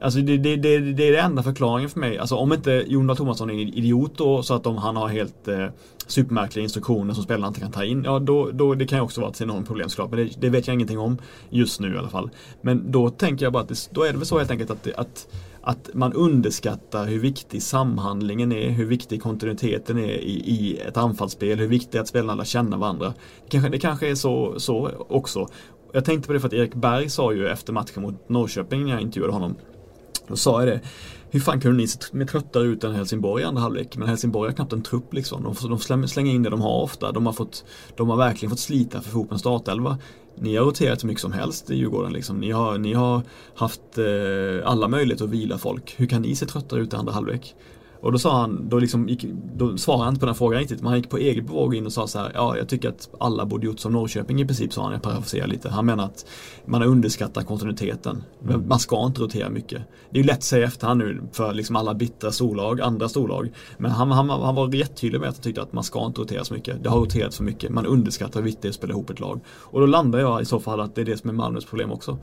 Alltså det, det, det, det är den enda förklaringen för mig. Alltså om inte Jon Thomasson är en idiot då, så att de, han har helt eh, supermärkliga instruktioner som spelarna inte kan ta in. Ja, då, då, det kan ju också vara ett enormt problem såklart. Men det, det, vet jag ingenting om just nu i alla fall. Men då tänker jag bara att det, då är det väl så helt enkelt att, att att man underskattar hur viktig samhandlingen är, hur viktig kontinuiteten är i, i ett anfallsspel, hur viktigt det är att spelarna lär känna varandra. Det kanske, det kanske är så, så också. Jag tänkte på det för att Erik Berg sa ju efter matchen mot Norrköping när jag intervjuade honom. Då sa jag det. Hur fan kunde ni med tröttare ut än Helsingborg i andra halvlek? Men Helsingborg har knappt en trupp liksom. De, de slänger in det de har ofta. De har, fått, de har verkligen fått slita för att få ihop en startelva. Ni har roterat hur mycket som helst i Djurgården. Liksom. Ni, har, ni har haft eh, alla möjligheter att vila folk. Hur kan ni se tröttare ut i andra halvlek? Och då sa han, då, liksom gick, då svarade han inte på den frågan riktigt, men han gick på eget bevåg in och sa så här, ja jag tycker att alla borde gjort som Norrköping i princip sa han, jag parafraserar lite. Han menar att man har underskattat kontinuiteten. Mm. Man ska inte rotera mycket. Det är ju lätt att säga efterhand nu för liksom alla bittra storlag, andra storlag. Men han, han, han var jättetydlig med att han tyckte att man ska inte rotera så mycket. Det har roterats för mycket, man underskattar hur viktigt det är att spela ihop ett lag. Och då landar jag i så fall att det är det som är Malmös problem också.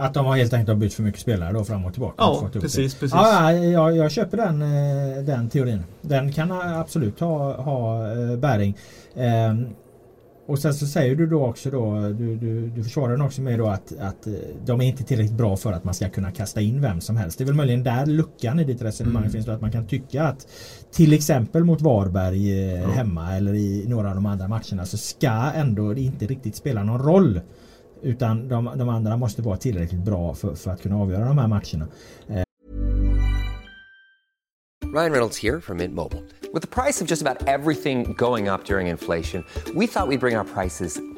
Att de har helt enkelt har bytt för mycket spelare då fram och tillbaka. Ja, precis. precis. Ja, jag, jag köper den, eh, den teorin. Den kan absolut ha, ha eh, bäring. Ehm, och sen så säger du då också då, du, du, du försvarar den också med då att, att eh, de är inte tillräckligt bra för att man ska kunna kasta in vem som helst. Det är väl möjligen där luckan i ditt resonemang mm. finns då att man kan tycka att till exempel mot Varberg mm. hemma eller i några av de andra matcherna så ska ändå det inte riktigt spela någon roll utan de, de andra måste vara tillräckligt bra för, för att kunna avgöra de här matcherna. Eh. Ryan Reynolds här från Mint Mobile. Med priset på nästan allt som går upp under inflationen, trodde vi att vi skulle bring våra priser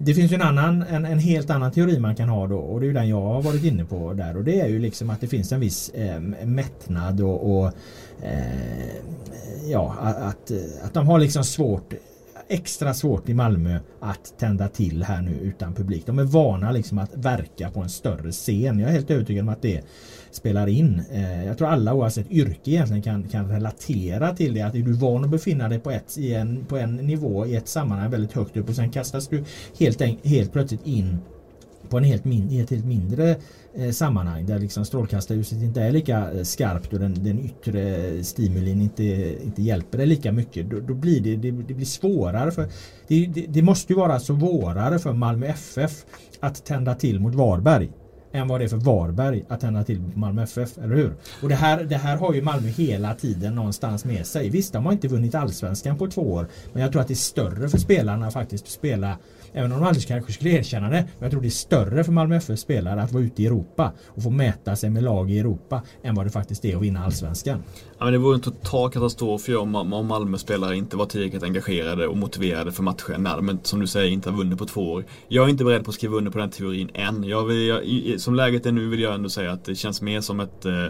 Det finns ju en annan, en, en, helt annan teori man kan ha då och det är ju den jag har varit inne på där och det är ju liksom att det finns en viss eh, mättnad och, och eh, ja att, att de har liksom svårt extra svårt i Malmö att tända till här nu utan publik. De är vana liksom att verka på en större scen. Jag är helt övertygad om att det spelar in. Eh, jag tror alla oavsett yrke egentligen kan, kan relatera till det. Att är du van att befinna dig på, ett, i en, på en nivå i ett sammanhang väldigt högt upp och sen kastas du helt, helt plötsligt in på en helt min, i ett helt mindre eh, sammanhang där liksom strålkastarljuset inte är lika eh, skarpt och den, den yttre eh, stimulin inte, inte hjälper dig lika mycket. Då, då blir det, det, det, blir svårare för det, det, det måste ju vara svårare för Malmö FF att tända till mot Varberg än vad det är för Varberg att tända till Malmö FF, eller hur? Och det här, det här har ju Malmö hela tiden någonstans med sig. Visst, de har inte vunnit allsvenskan på två år, men jag tror att det är större för spelarna faktiskt att spela Även om de aldrig kanske skulle erkänna det. Men jag tror det är större för Malmö FF spelare att vara ute i Europa och få mäta sig med lag i Europa än vad det faktiskt är att vinna allsvenskan. Ja, men det vore en total katastrof om, om Malmö spelare inte var tillräckligt engagerade och motiverade för matchen när de som du säger inte har vunnit på två år. Jag är inte beredd på att skriva under på den teorin än. Jag vill, jag, som läget är nu vill jag ändå säga att det känns mer som ett eh,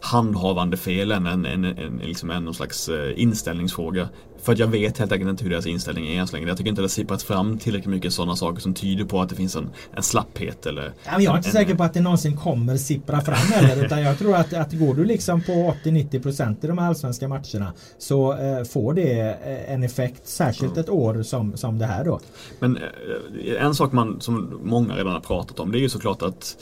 handhavande fel än en, en, en, liksom en någon slags eh, inställningsfråga. För att jag vet helt enkelt inte hur deras inställning är än så länge. Jag tycker inte det har sipprat fram tillräckligt mycket sådana saker som tyder på att det finns en, en slapphet eller... Ja, jag är inte en, säker på att det någonsin kommer sippra fram heller. utan jag tror att, att går du liksom på 80-90% i de här allsvenska matcherna så eh, får det eh, en effekt. Särskilt mm. ett år som, som det här då. Men eh, en sak man, som många redan har pratat om det är ju såklart att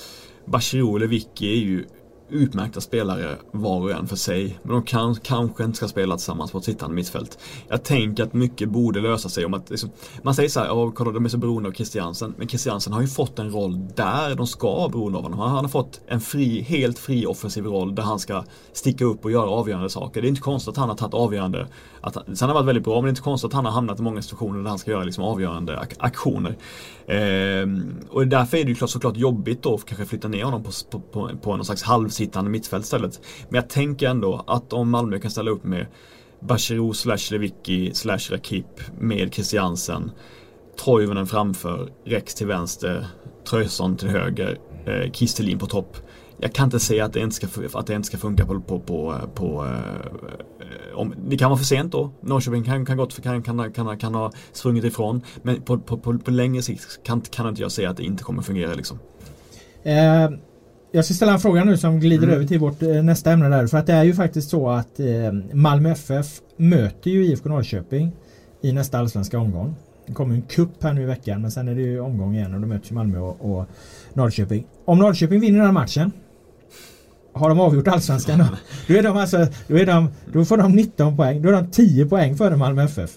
Bachirou eller Vicky är ju utmärkta spelare var och en för sig. Men de kan, kanske inte ska spela tillsammans på ett sittande mittfält. Jag tänker att mycket borde lösa sig om att liksom, man säger så här, oh, kolla de är så beroende av Christiansen. Men Christiansen har ju fått en roll där de ska vara beroende av honom. Han har fått en fri, helt fri offensiv roll där han ska sticka upp och göra avgörande saker. Det är inte konstigt att han har tagit avgörande. Att, sen har det varit väldigt bra men det är inte konstigt att han har hamnat i många situationer där han ska göra liksom avgörande ak aktioner. Ehm, och därför är det ju såklart jobbigt då att kanske flytta ner honom på, på, på, på någon slags halvsittande mittfält istället. Men jag tänker ändå att om Malmö kan ställa upp med Bachirou slash Lewicki slash Rakip med Christiansen Toivonen framför, Rex till vänster, Tröjson till höger, eh, Kistelin på topp jag kan inte säga att det inte ska, att det inte ska funka på, på, på, eh, på eh, om, det kan vara för sent då. Norrköping kan, kan, gott, kan, kan, kan, kan ha sprungit ifrån. Men på, på, på, på längre sikt kan, kan inte jag säga att det inte kommer fungera liksom. Eh, jag ska ställa en fråga nu som glider Mm. över till vårt eh, nästa ämne där. För att det är ju faktiskt så att eh, Malmö FF möter ju IFK Norrköping i nästa allsvenska omgång. Det kommer en kupp här nu i veckan men sen är det ju omgång igen och då möts Malmö och, och Norrköping. Om Norrköping vinner den här matchen har de avgjort allsvenskan då. Då, är de alltså, då, är de, då får de 19 poäng. Då är de 10 poäng före Malmö FF.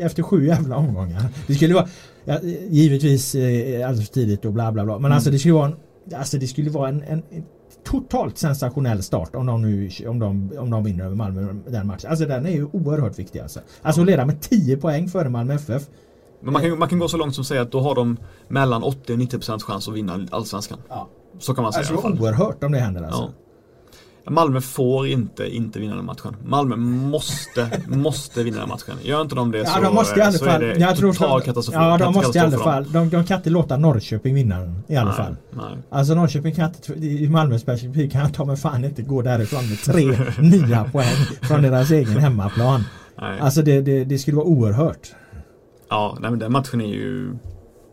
Efter sju jävla omgångar. Det skulle vara ja, givetvis eh, alldeles för tidigt och bla bla bla. Men alltså det skulle vara en, alltså det skulle vara en, en, en totalt sensationell start om de, nu, om, de, om de vinner över Malmö den matchen. Alltså den är ju oerhört viktig alltså. Alltså att leda med 10 poäng före Malmö FF. Men man kan, man kan gå så långt som att säga att då har de mellan 80 och 90% chans att vinna Allsvenskan. Ja. Så kan man säga Alltså i alla fall. oerhört om det händer alltså. Ja. Malmö får inte inte vinna den matchen. Malmö måste, *laughs* måste vinna den matchen. Gör inte de det Ja, så, de måste i alla så fall. är det Jag tror total katastrof. Ja, de måste i alla fall. De, de kan inte låta Norrköping vinna den i alla Nej, fall. Nej. Alltså Norrköping kan inte, i Malmös perspektiv kan ta mig fan inte gå därifrån med tre *laughs* nya poäng från deras egen hemmaplan. Nej. Alltså det, det, det skulle vara oerhört. Ja, nej, men den matchen är ju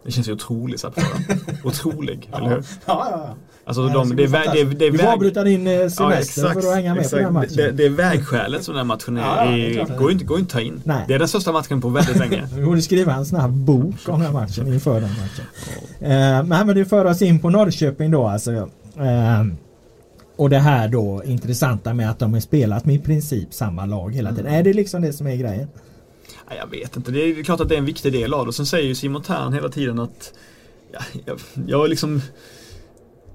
Det känns ju otroligt att föra. *laughs* Otrolig, eller hur? Ja, ja, ja. Alltså Nej, de, ska det, är det, är- det, är Du väg- avbryta din eh, semester exakt, för att hänga med exakt. på den här matchen. Det, det är vägskälet som den här matchen är. Ja, ja, är går, inte, går inte ta in. Nej. Det är den största matchen på väldigt länge. *laughs* Vi borde skriva en snabb bok om den här matchen inför den matchen. Eh, men, det för oss in på Norrköping då alltså. Eh, och det här då intressanta med att de har spelat med i princip samma lag hela tiden. Är det liksom det som är grejen? Ja, jag vet inte, det är klart att det är en viktig del av det. Och sen säger ju Simon Tern hela tiden att ja, jag, jag är liksom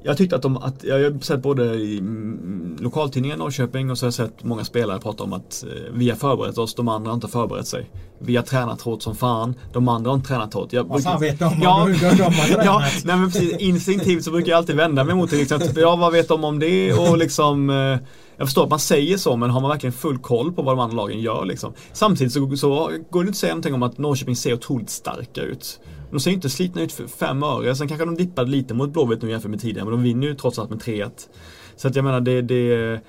jag tyckte att de, att, jag har sett både i mm, lokaltidningen Norrköping och så har jag sett många spelare prata om att eh, vi har förberett oss, de andra har inte förberett sig. Vi har tränat hårt som fan, de andra har inte tränat hårt. Jag, Vad fan vet de om ja, de har *laughs* tränat? ja, nej men precis, instinktivt så brukar jag alltid vända mig mot det. Liksom, att, ja, vad vet de om det? Och liksom, eh, jag förstår att man säger så, men har man verkligen full koll på vad de andra lagen gör? Liksom? Samtidigt så, så går det inte att säga någonting om att Norrköping ser otroligt starka ut. De ser ju inte slitna ut för fem öre. Sen kanske de dippade lite mot Blåvitt nu jämfört med tidigare, men de vinner ju trots allt med 3-1. Så att jag menar, det, det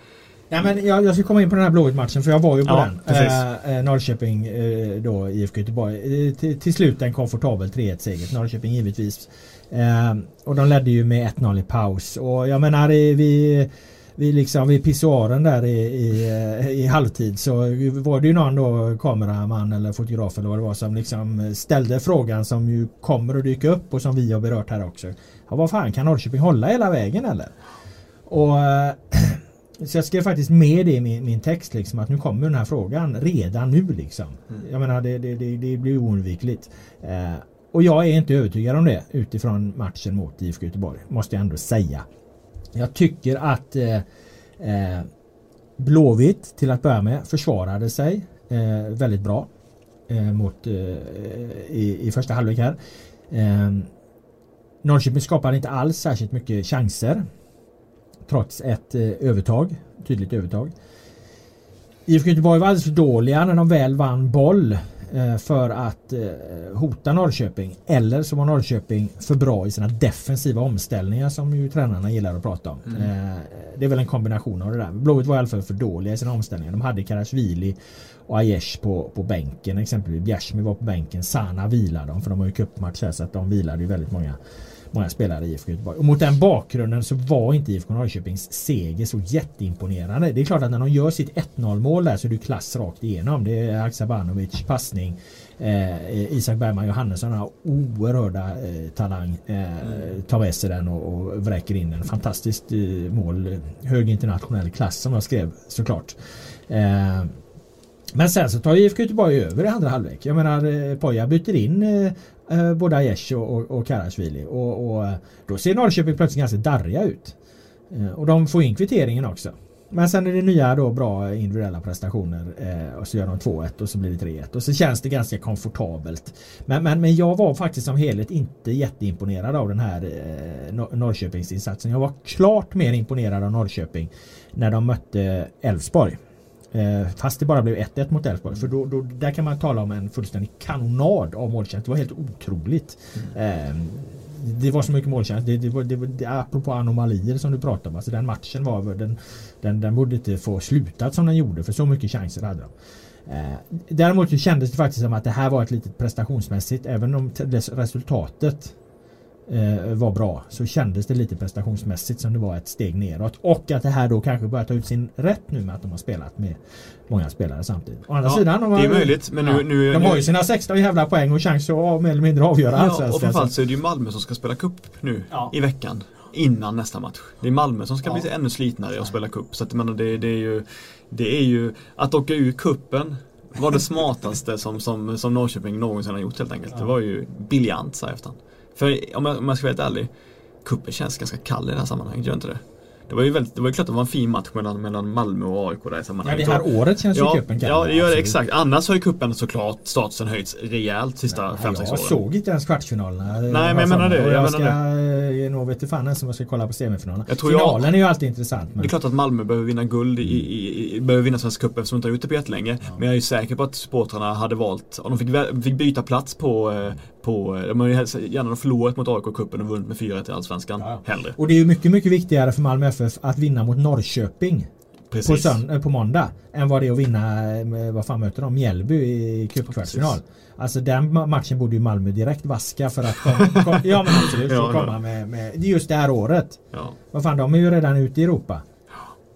Ja, men jag, jag ska komma in på den här Blåvitt-matchen för jag var ju på Ja, den. Eh, eh, Norrköping eh, då IFK Göteborg. Eh, till, till slut en komfortabel 3-1-seger. Norrköping givetvis. Eh, och de ledde ju med 1-0 i paus. Och jag menar eh, vi vi liksom vid pissoaren där i, i, i halvtid så var det ju någon då kameraman eller fotograf eller vad det var som liksom ställde frågan som ju kommer att dyka upp och som vi har berört här också. Ja, vad fan kan Norrköping hålla hela vägen eller? Och *clears throat* så jag skrev faktiskt med det i min, min text liksom att nu kommer den här frågan redan nu liksom. Jag menar det, det, det, det blir oundvikligt. Eh, och jag är inte övertygad om det utifrån matchen mot IFK Göteborg. Måste jag ändå säga. Jag tycker att eh, eh, Blåvitt till att börja med försvarade sig eh, väldigt bra eh, mot, eh, i, i första halvlek här. Eh, Norrköping skapade inte alls särskilt mycket chanser. Trots ett eh, övertag, tydligt övertag. IFK Göteborg var alldeles för dåliga när de väl vann boll för att eh, hota Norrköping. Eller så var Norrköping för bra i sina defensiva omställningar som ju tränarna gillar att prata om. Eh, det är väl en kombination av det där. Blåvitt var i alla fall för dåliga i sina omställningar. De hade Karasvili och Aiesh på, på bänken exempelvis. Bjärsmyr var på bänken. Sana vilade dem för de har ju cupmatch här så att de vilade ju väldigt många många spelare i IFK Göteborg. Och mot den bakgrunden så var inte IFK Norrköpings seger så jätteimponerande. Det är klart att när de gör sitt 1-0 mål där så är det klass rakt igenom. Det är Haksabanovic passning. Eh, Isak Bergman Johannesson har oerhörda eh, talang. Eh, tar med sig den och, och vräker in en fantastiskt eh, mål. Hög internationell klass som jag skrev såklart. Eh, men sen så tar IFK Göteborg över i andra halvlek. Jag menar eh, Poja byter in eh, eh, både Aiesh och, och, och Karasvili och, och eh, då ser Norrköping plötsligt ganska darriga ut. Eh, och de får in kvitteringen också. Men sen är det nya då bra individuella prestationer eh, och så gör de 2-1 och så blir det 3-1 och så känns det ganska komfortabelt. Men, men, men jag var faktiskt som helhet inte jätteimponerad av den här eh, Nor- Norrköpingsinsatsen. Jag var klart mer imponerad av Norrköping när de mötte Elfsborg. Eh, fast det bara blev 1-1 mot Elfsborg. För då, då, där kan man tala om en fullständig kanonad av målchans. Det var helt otroligt. Eh, det var så mycket målchans. Det, det, var, det, det, apropå anomalier som du pratade om. Alltså den matchen var den, den, den borde inte få slutat som den gjorde. För så mycket chanser hade de. Eh, däremot kändes det faktiskt som att det här var ett litet prestationsmässigt. Även om resultatet var bra så kändes det lite prestationsmässigt som det var ett steg neråt. Och att det här då kanske börjar ta ut sin rätt nu med att de har spelat med många spelare samtidigt. Å andra Ja, sidan, de har, det är möjligt, men nu- ja, nu- de nu- har ju sina 16 jävla poäng och chans att mer eller mindre avgöra Ja, och framförallt Så- är det ju Malmö som ska spela cup nu Ja. i veckan. Innan nästa match. Det är Malmö som ska Ja. bli ännu slitnare och spela cup. Så att, menar, det, det, är ju, det är ju att åka ur kuppen var det smartaste som, som, som Norrköping någonsin har gjort helt enkelt. Det var ju briljant så här efterhand. För om jag, om jag ska vara helt ärlig, kuppen känns ganska kall i det här sammanhanget, gör inte det? Det var ju, väldigt, det var ju klart att det var en fin match mellan, mellan Malmö och AIK där i Ja, sammanhanget. det här året känns ju ja, cupen kall. Ja, det gör det exakt. Annars har ju kuppen såklart statusen höjts rejält sista Ja, 5-6 åren. jag såg inte ens kvartsfinalerna. Nej, men jag menar det, jag jag menar ska, eh, nog vet fan ens om jag ska kolla på semifinalerna. Jag tror jag- Finalen är ju alltid intressant. Men... Det är klart att Malmö behöver vinna guld, i, i, i, behöver vinna Svenska Cup eftersom de inte har gjort det på jättelänge. Men jag är ju säker på att supportrarna hade valt, om de fick, fick byta plats på, eh, på har ju helst gärna förlorat mot AIK cupen och vunnit med 4-1 i Allsvenskan. Ja. Hellre. Och det är ju mycket, mycket viktigare för Malmö FF att vinna mot Norrköping på, sön- eh, på måndag än vad det är att vinna, eh, vad fan möter de? Mjällby i cupkvartsfinal. Alltså den ma- matchen borde ju Malmö direkt vaska för att kom, kom, ja men absolut, *laughs* Ja, komma med, med just det här året. Ja. Vad fan, de är ju redan ute i Europa.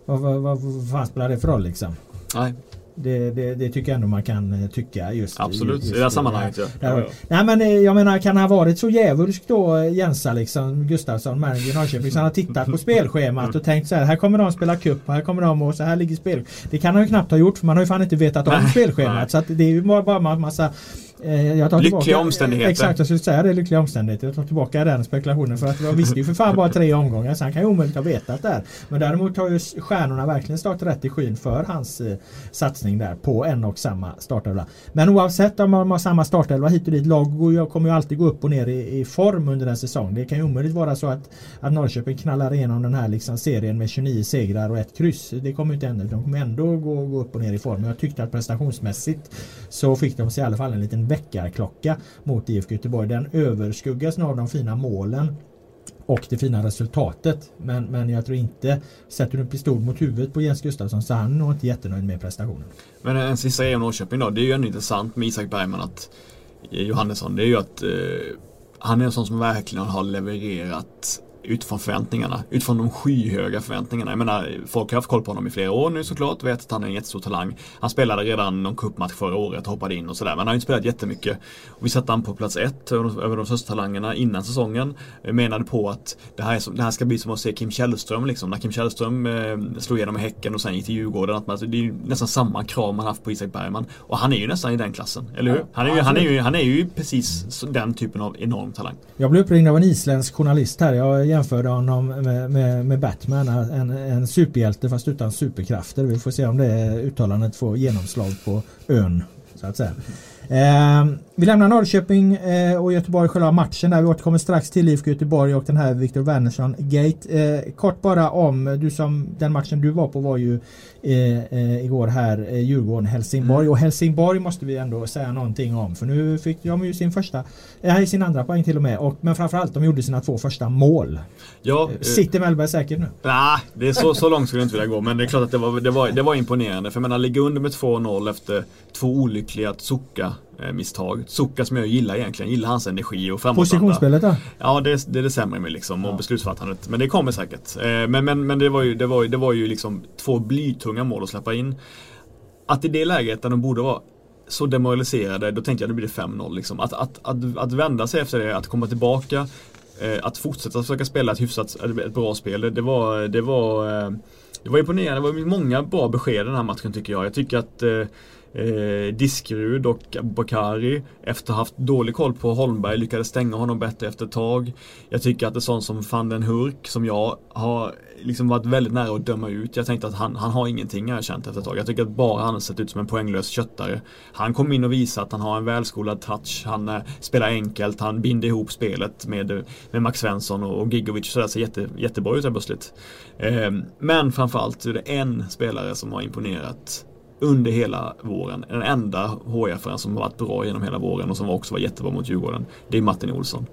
Vad, vad, vad, vad fan spelar det för roll liksom? Nej, Det, det, det tycker jag ändå man kan eh, tycka just absolut. just I det här sammanhanget där. ja. Nej men eh, jag menar kan han ha varit så djävulsk då eh, Jensa liksom Gustafsson manager i Norrköping så han har tittat på spelschemat och tänkt så här här kommer de spela cup och här kommer de och så här ligger spel. Det kan han ju knappt ha gjort för man har ju fan inte vetat om spelschemat nej. så att det är ju bara, bara en massa Lyckliga tillbaka, omständigheter. Exakt, jag skulle säga det. Lyckliga omständigheter. Jag tar tillbaka den spekulationen för att jag visste ju för fan bara tre omgångar så han kan ju omöjligt ha vetat det här. Men däremot har ju stjärnorna verkligen startat rätt i skyn för hans eh, satsning där på en och samma startelva. Men oavsett om man har samma startelva hit och dit, lag går ju- kommer ju alltid gå upp och ner i, i form under en säsong. Det kan ju omöjligt vara så att, att Norrköping knallar igenom den här liksom serien med 29 segrar och ett kryss. Det kommer ju inte hända. De kommer ändå gå, gå upp och ner i form. Jag tyckte att prestationsmässigt så fick de sig i alla fall en liten väckarklocka mot IFK Göteborg. Den överskuggas nu av de fina målen och det fina resultatet. Men, men jag tror inte, sätter du en pistol mot huvudet på Jens Gustafsson så han är nog inte jättenöjd med prestationen. Men en sista grej om Norrköping då. Det är ju ändå intressant med Isak Bergman att eh, Johannesson. Det är ju att eh, han är en sån som verkligen har levererat utifrån förväntningarna. Utifrån de skyhöga förväntningarna. Jag menar, folk har haft koll på honom i flera år nu såklart. Vet att han är en jättestor talang. Han spelade redan någon cupmatch förra året och hoppade in och sådär. Men han har ju inte spelat jättemycket. Och vi satte han på plats ett över de största talangerna innan säsongen. Jag menade på att det här, är som, det här ska bli som att se Kim Källström liksom. När Kim Källström eh, slog igenom i Häcken och sen gick till Djurgården. Att man, det är ju nästan samma krav man haft på Isak Bergman. Och han är ju nästan i den klassen. Eller hur? Han är ju, han är ju, han är ju precis den typen av enorm talang. Jag blev uppringd av en isländsk journalist här. Jag jämförde honom med, med, med Batman. En, en superhjälte fast utan superkrafter. Vi får se om det uttalandet får genomslag på ön. Så att säga. Eh, vi lämnar Norrköping eh, och Göteborg själva matchen där. Vi återkommer strax till IFK Göteborg och den här Viktor Wernersson Gate. Eh, kort bara om, du som, den matchen du var på var ju eh, igår här Djurgården-Helsingborg. Och Helsingborg måste vi ändå säga någonting om. För nu fick de ju sin första, eh, sin andra poäng till och med. Och, men framförallt de gjorde sina två första mål. Ja, Sitter Mellberg säkert nu? Nej, det är så, så långt skulle jag inte vilja gå. Men det är klart att det var, det var, det var imponerande. För jag menar, ligga under med 2-0 efter två olyckliga eh, misstag. Tsuka som jag gillar egentligen. Gillar hans energi och framåtanda. Positionsspelet då? Ja, det, det är det sämre med liksom. Och beslutsfattandet. Men det kommer säkert. Eh, Men, men, men det var ju, det var ju, det var ju liksom två blytunga mål att släppa in. Att i det läget där de borde vara så demoraliserade, då tänkte jag det blir det 5-0 liksom. Att, att, att, att vända sig efter det, att komma tillbaka, eh, att fortsätta försöka spela ett hyfsat, ett bra spel. Det var, det var, eh, det var imponerande. Det var många bra besked i den här matchen tycker jag. Jag tycker att eh, Diskerud och Bakari efter att ha haft dålig koll på Holmberg lyckades stänga honom bättre efter ett tag. Jag tycker att det är sånt som van den Hurk som jag har liksom varit väldigt nära att döma ut. Jag tänkte att han, han har ingenting har jag känt efter ett tag. Jag tycker att bara han har sett ut som en poänglös köttare. Han kom in och visade att han har en välskolad touch. Han eh, spelar enkelt. Han binder ihop spelet med, eh, med Max Svensson och, och Gigovic. Så det ser jätte, jättebra ut här plötsligt. Eh, men framförallt är det en spelare som har imponerat under hela våren. Den enda hf som har varit bra genom hela våren och som också var jättebra mot Djurgården. Det är Martin Olsson.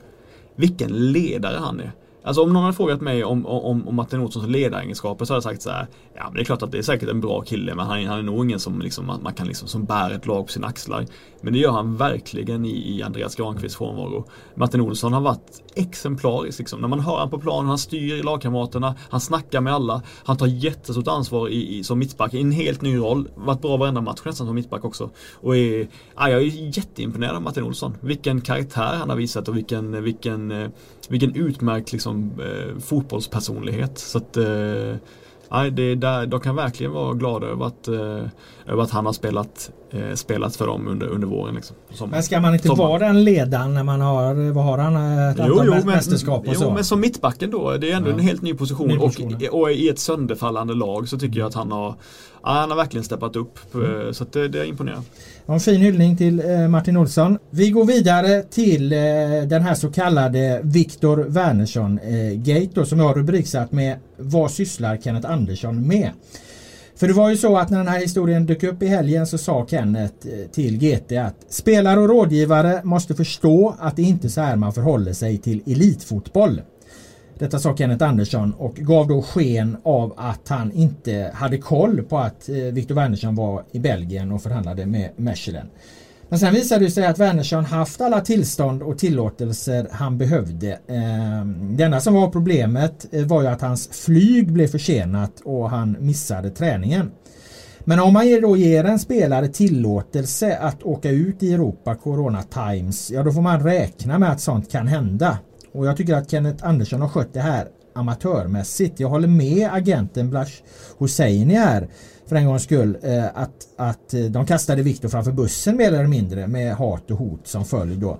Vilken ledare han är. Alltså om någon hade frågat mig om, om, om Martin Olssons ledaregenskaper så hade jag sagt så här. Ja men det är klart att det är säkert en bra kille men han, han är nog ingen som, liksom, man kan liksom, som bär ett lag på sina axlar. Men det gör han verkligen i, i Andreas Granqvists frånvaro. Martin Olsson har varit exemplarisk liksom. När man hör honom på planen, han styr lagkamraterna, han snackar med alla. Han tar jättestort ansvar i, i, som mittback i en helt ny roll. Varit bra varenda match nästan som mittback också. Och är, ja, jag är jätteimponerad av Martin Olsson. Vilken karaktär han har visat och vilken, vilken, eh, vilken utmärkt liksom, eh, fotbollspersonlighet. Så att eh, Nej, det där, de kan verkligen vara glada över att, eh, över att han har spelat, eh, spelat för dem under, under våren. Liksom, men ska man inte vara den ledaren när man har, vad har han, ett jo, antal jo, mästerskap och så? Jo, men som mittbacken då, det är ändå ja. en helt ny position, ny position och, och, i ett sönderfallande lag så tycker jag att han har, han har verkligen steppat upp. Mm. Så det, det imponerar. En fin hyllning till eh, Martin Olsson. Vi går vidare till eh, den här så kallade Viktor Wernersson-gate eh, som jag har rubriksatt med Vad sysslar Kenneth Andersson med? För det var ju så att när den här historien dök upp i helgen så sa Kenneth eh, till GT att spelare och rådgivare måste förstå att det inte är så här man förhåller sig till elitfotboll. Detta sa Kenneth Andersson och gav då sken av att han inte hade koll på att Victor Viktor Wernersson var i Belgien och förhandlade med Mechelen. Men sen visade det sig att Wernersson haft alla tillstånd och tillåtelser han behövde. Ehm, det enda som var problemet eh, var ju att hans flyg blev försenat och han missade träningen. Men om man då ger en spelare tillåtelse att åka ut i Europa Corona Times, ja då får man räkna med att sånt kan hända. Och jag tycker att Kenneth Andersson har skött det här amatörmässigt. Jag håller med agenten Blash Hosseini här för en gångs skull eh, att, att eh, de kastade Viktor framför bussen mer eller mindre med hat och hot som följd då.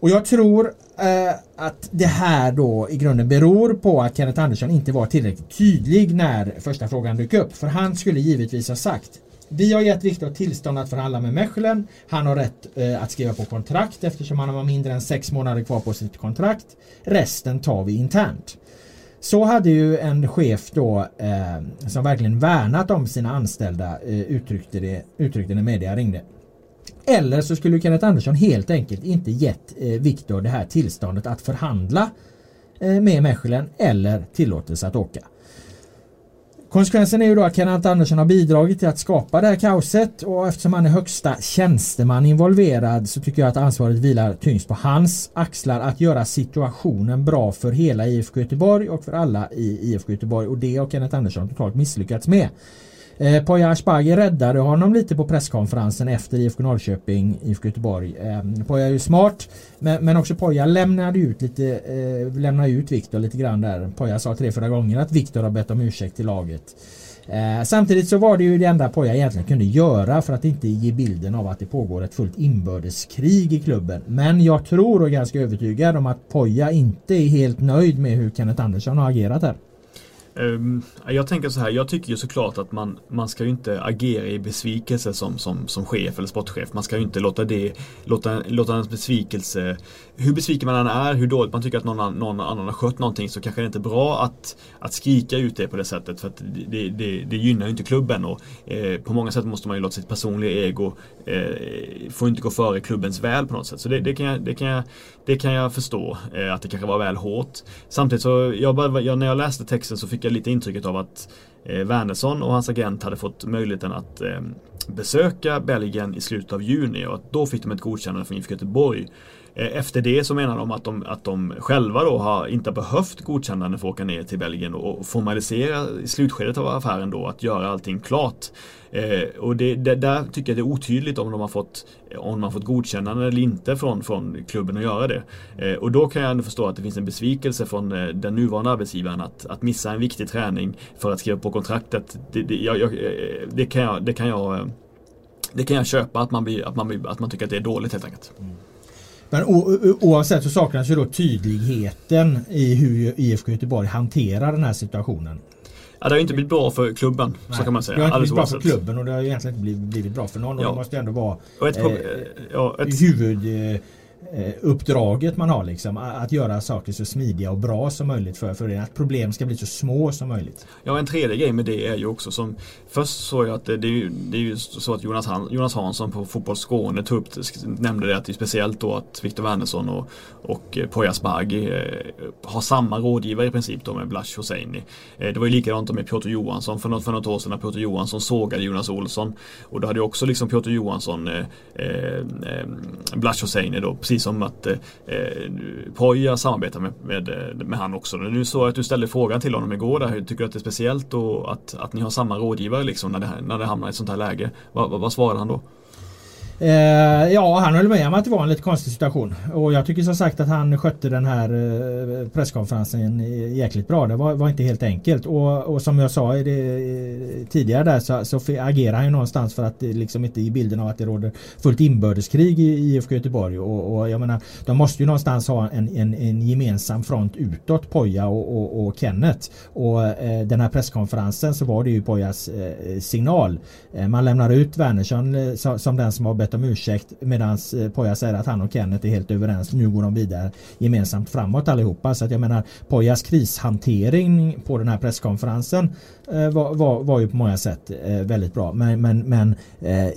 Och jag tror eh, att det här då i grunden beror på att Kenneth Andersson inte var tillräckligt tydlig när första frågan dök upp. För han skulle givetvis ha sagt vi har gett Viktor tillstånd att förhandla med Mechelen. Han har rätt eh, att skriva på kontrakt eftersom han har mindre än sex månader kvar på sitt kontrakt. Resten tar vi internt. Så hade ju en chef då eh, som verkligen värnat om sina anställda eh, uttryckte, det, uttryckte när media ringde. Eller så skulle Kenneth Andersson helt enkelt inte gett eh, Viktor det här tillståndet att förhandla eh, med Mechelen eller tillåtelse att åka. Konsekvensen är ju då att Kenneth Andersson har bidragit till att skapa det här kaoset och eftersom han är högsta tjänsteman involverad så tycker jag att ansvaret vilar tyngst på hans axlar att göra situationen bra för hela IFK Göteborg och för alla i IFK Göteborg och det har Kenneth Andersson totalt misslyckats med. Eh, Poya Asbaghi räddade honom lite på presskonferensen efter IFK Norrköping, IFK Göteborg. Eh, Poya är ju smart men, men också Poya lämnade ut lite, eh, lämnade ut Viktor lite grann där. Poya sa tre, fyra gånger att Viktor har bett om ursäkt till laget. Eh, samtidigt så var det ju det enda Poya egentligen kunde göra för att inte ge bilden av att det pågår ett fullt inbördeskrig i klubben. Men jag tror och är ganska övertygad om att Poya inte är helt nöjd med hur Kenneth Andersson har agerat här. Um, jag tänker så här, jag tycker ju såklart att man, man ska ju inte agera i besvikelse som, som, som chef eller sportchef. Man ska ju inte låta det, låta, låta ens besvikelse, hur besviken man än är, hur dåligt man tycker att någon, någon annan har skött någonting så kanske det inte är bra att, att skrika ut det på det sättet för att det, det, det gynnar ju inte klubben och eh, på många sätt måste man ju låta sitt personliga ego eh, få inte gå före klubbens väl på något sätt. Så det, det kan, jag, det kan, jag, det kan jag förstå eh, att det kanske var väl hårt. Samtidigt så, jag jag, när jag läste texten så fick jag lite intrycket av att eh, Wernersson och hans agent hade fått möjligheten att eh, besöka Belgien i slutet av juni och att då fick de ett godkännande från IFK Göteborg. Eh, efter det så menar de att de, att de själva då har inte behövt godkännande för att åka ner till Belgien och formalisera i slutskedet av affären då att göra allting klart. Eh, och det, det, där tycker jag det är otydligt om de har fått, om man fått godkännande eller inte från, från klubben att göra det. Eh, och då kan jag ändå förstå att det finns en besvikelse från eh, den nuvarande arbetsgivaren att, att missa en viktig träning för att skriva på kontraktet. Det, det, jag, jag, eh, det kan jag, det kan jag det kan jag köpa att man, blir, att, man blir, att man tycker att det är dåligt helt enkelt. Mm. Men oavsett så saknas ju då tydligheten i hur IFK Göteborg hanterar den här situationen. Ja, det har inte blivit bra för klubben. Nej, så kan man säga. Det har inte blivit bra för klubben och det har egentligen inte blivit, blivit bra för någon. Ja. Och det måste ändå vara ett, eh, ja, ett... huvud... Eh, Eh, uppdraget man har liksom. Att göra saker så smidiga och bra som möjligt för, för att problem ska bli så små som möjligt. Ja en tredje grej med det är ju också som Först såg jag att det, det, är, ju, det är ju så att Jonas, Han, Jonas Hansson på Fotboll Skåne tog upp, nämnde det att det är speciellt då att Viktor Wernersson och, och eh, Poya Asbaghi eh, har samma rådgivare i princip då med Blash Hosseini. Eh, det var ju likadant med Piotr Johansson för något, för något år sedan när Piotr Johansson sågade Jonas Olsson. Och då hade ju också liksom Piotr Johansson eh, eh, eh Blash Hosseini då precis Precis som att eh, eh, Poya samarbetar med, med, eh, med han också. Nu såg jag att du ställde frågan till honom igår där. Tycker du att det är speciellt då att, att ni har samma rådgivare liksom när det, när det hamnar i ett sånt här läge? Va, va, vad svarade han då? Eh, ja, han höll med om att det var en lite konstig situation. Och jag tycker som sagt att han skötte den här eh, presskonferensen jäkligt bra. Det var, var inte helt enkelt. Och, och som jag sa i det, tidigare där så, så agerar han ju någonstans för att det liksom inte i bilden av att det råder fullt inbördeskrig i IFK Göteborg. Och, och jag menar, de måste ju någonstans ha en, en, en gemensam front utåt, Poja och, och, och Kenneth. Och eh, den här presskonferensen så var det ju Pojas eh, signal. Eh, man lämnar ut Wernersson eh, som den som har bett om ursäkt medan eh, Poja säger att han och Kenneth är helt överens. Nu går de vidare gemensamt framåt allihopa. Så att jag menar Pojas krishantering på den här presskonferensen eh, var, var, var ju på många sätt eh, väldigt bra. Men, men, men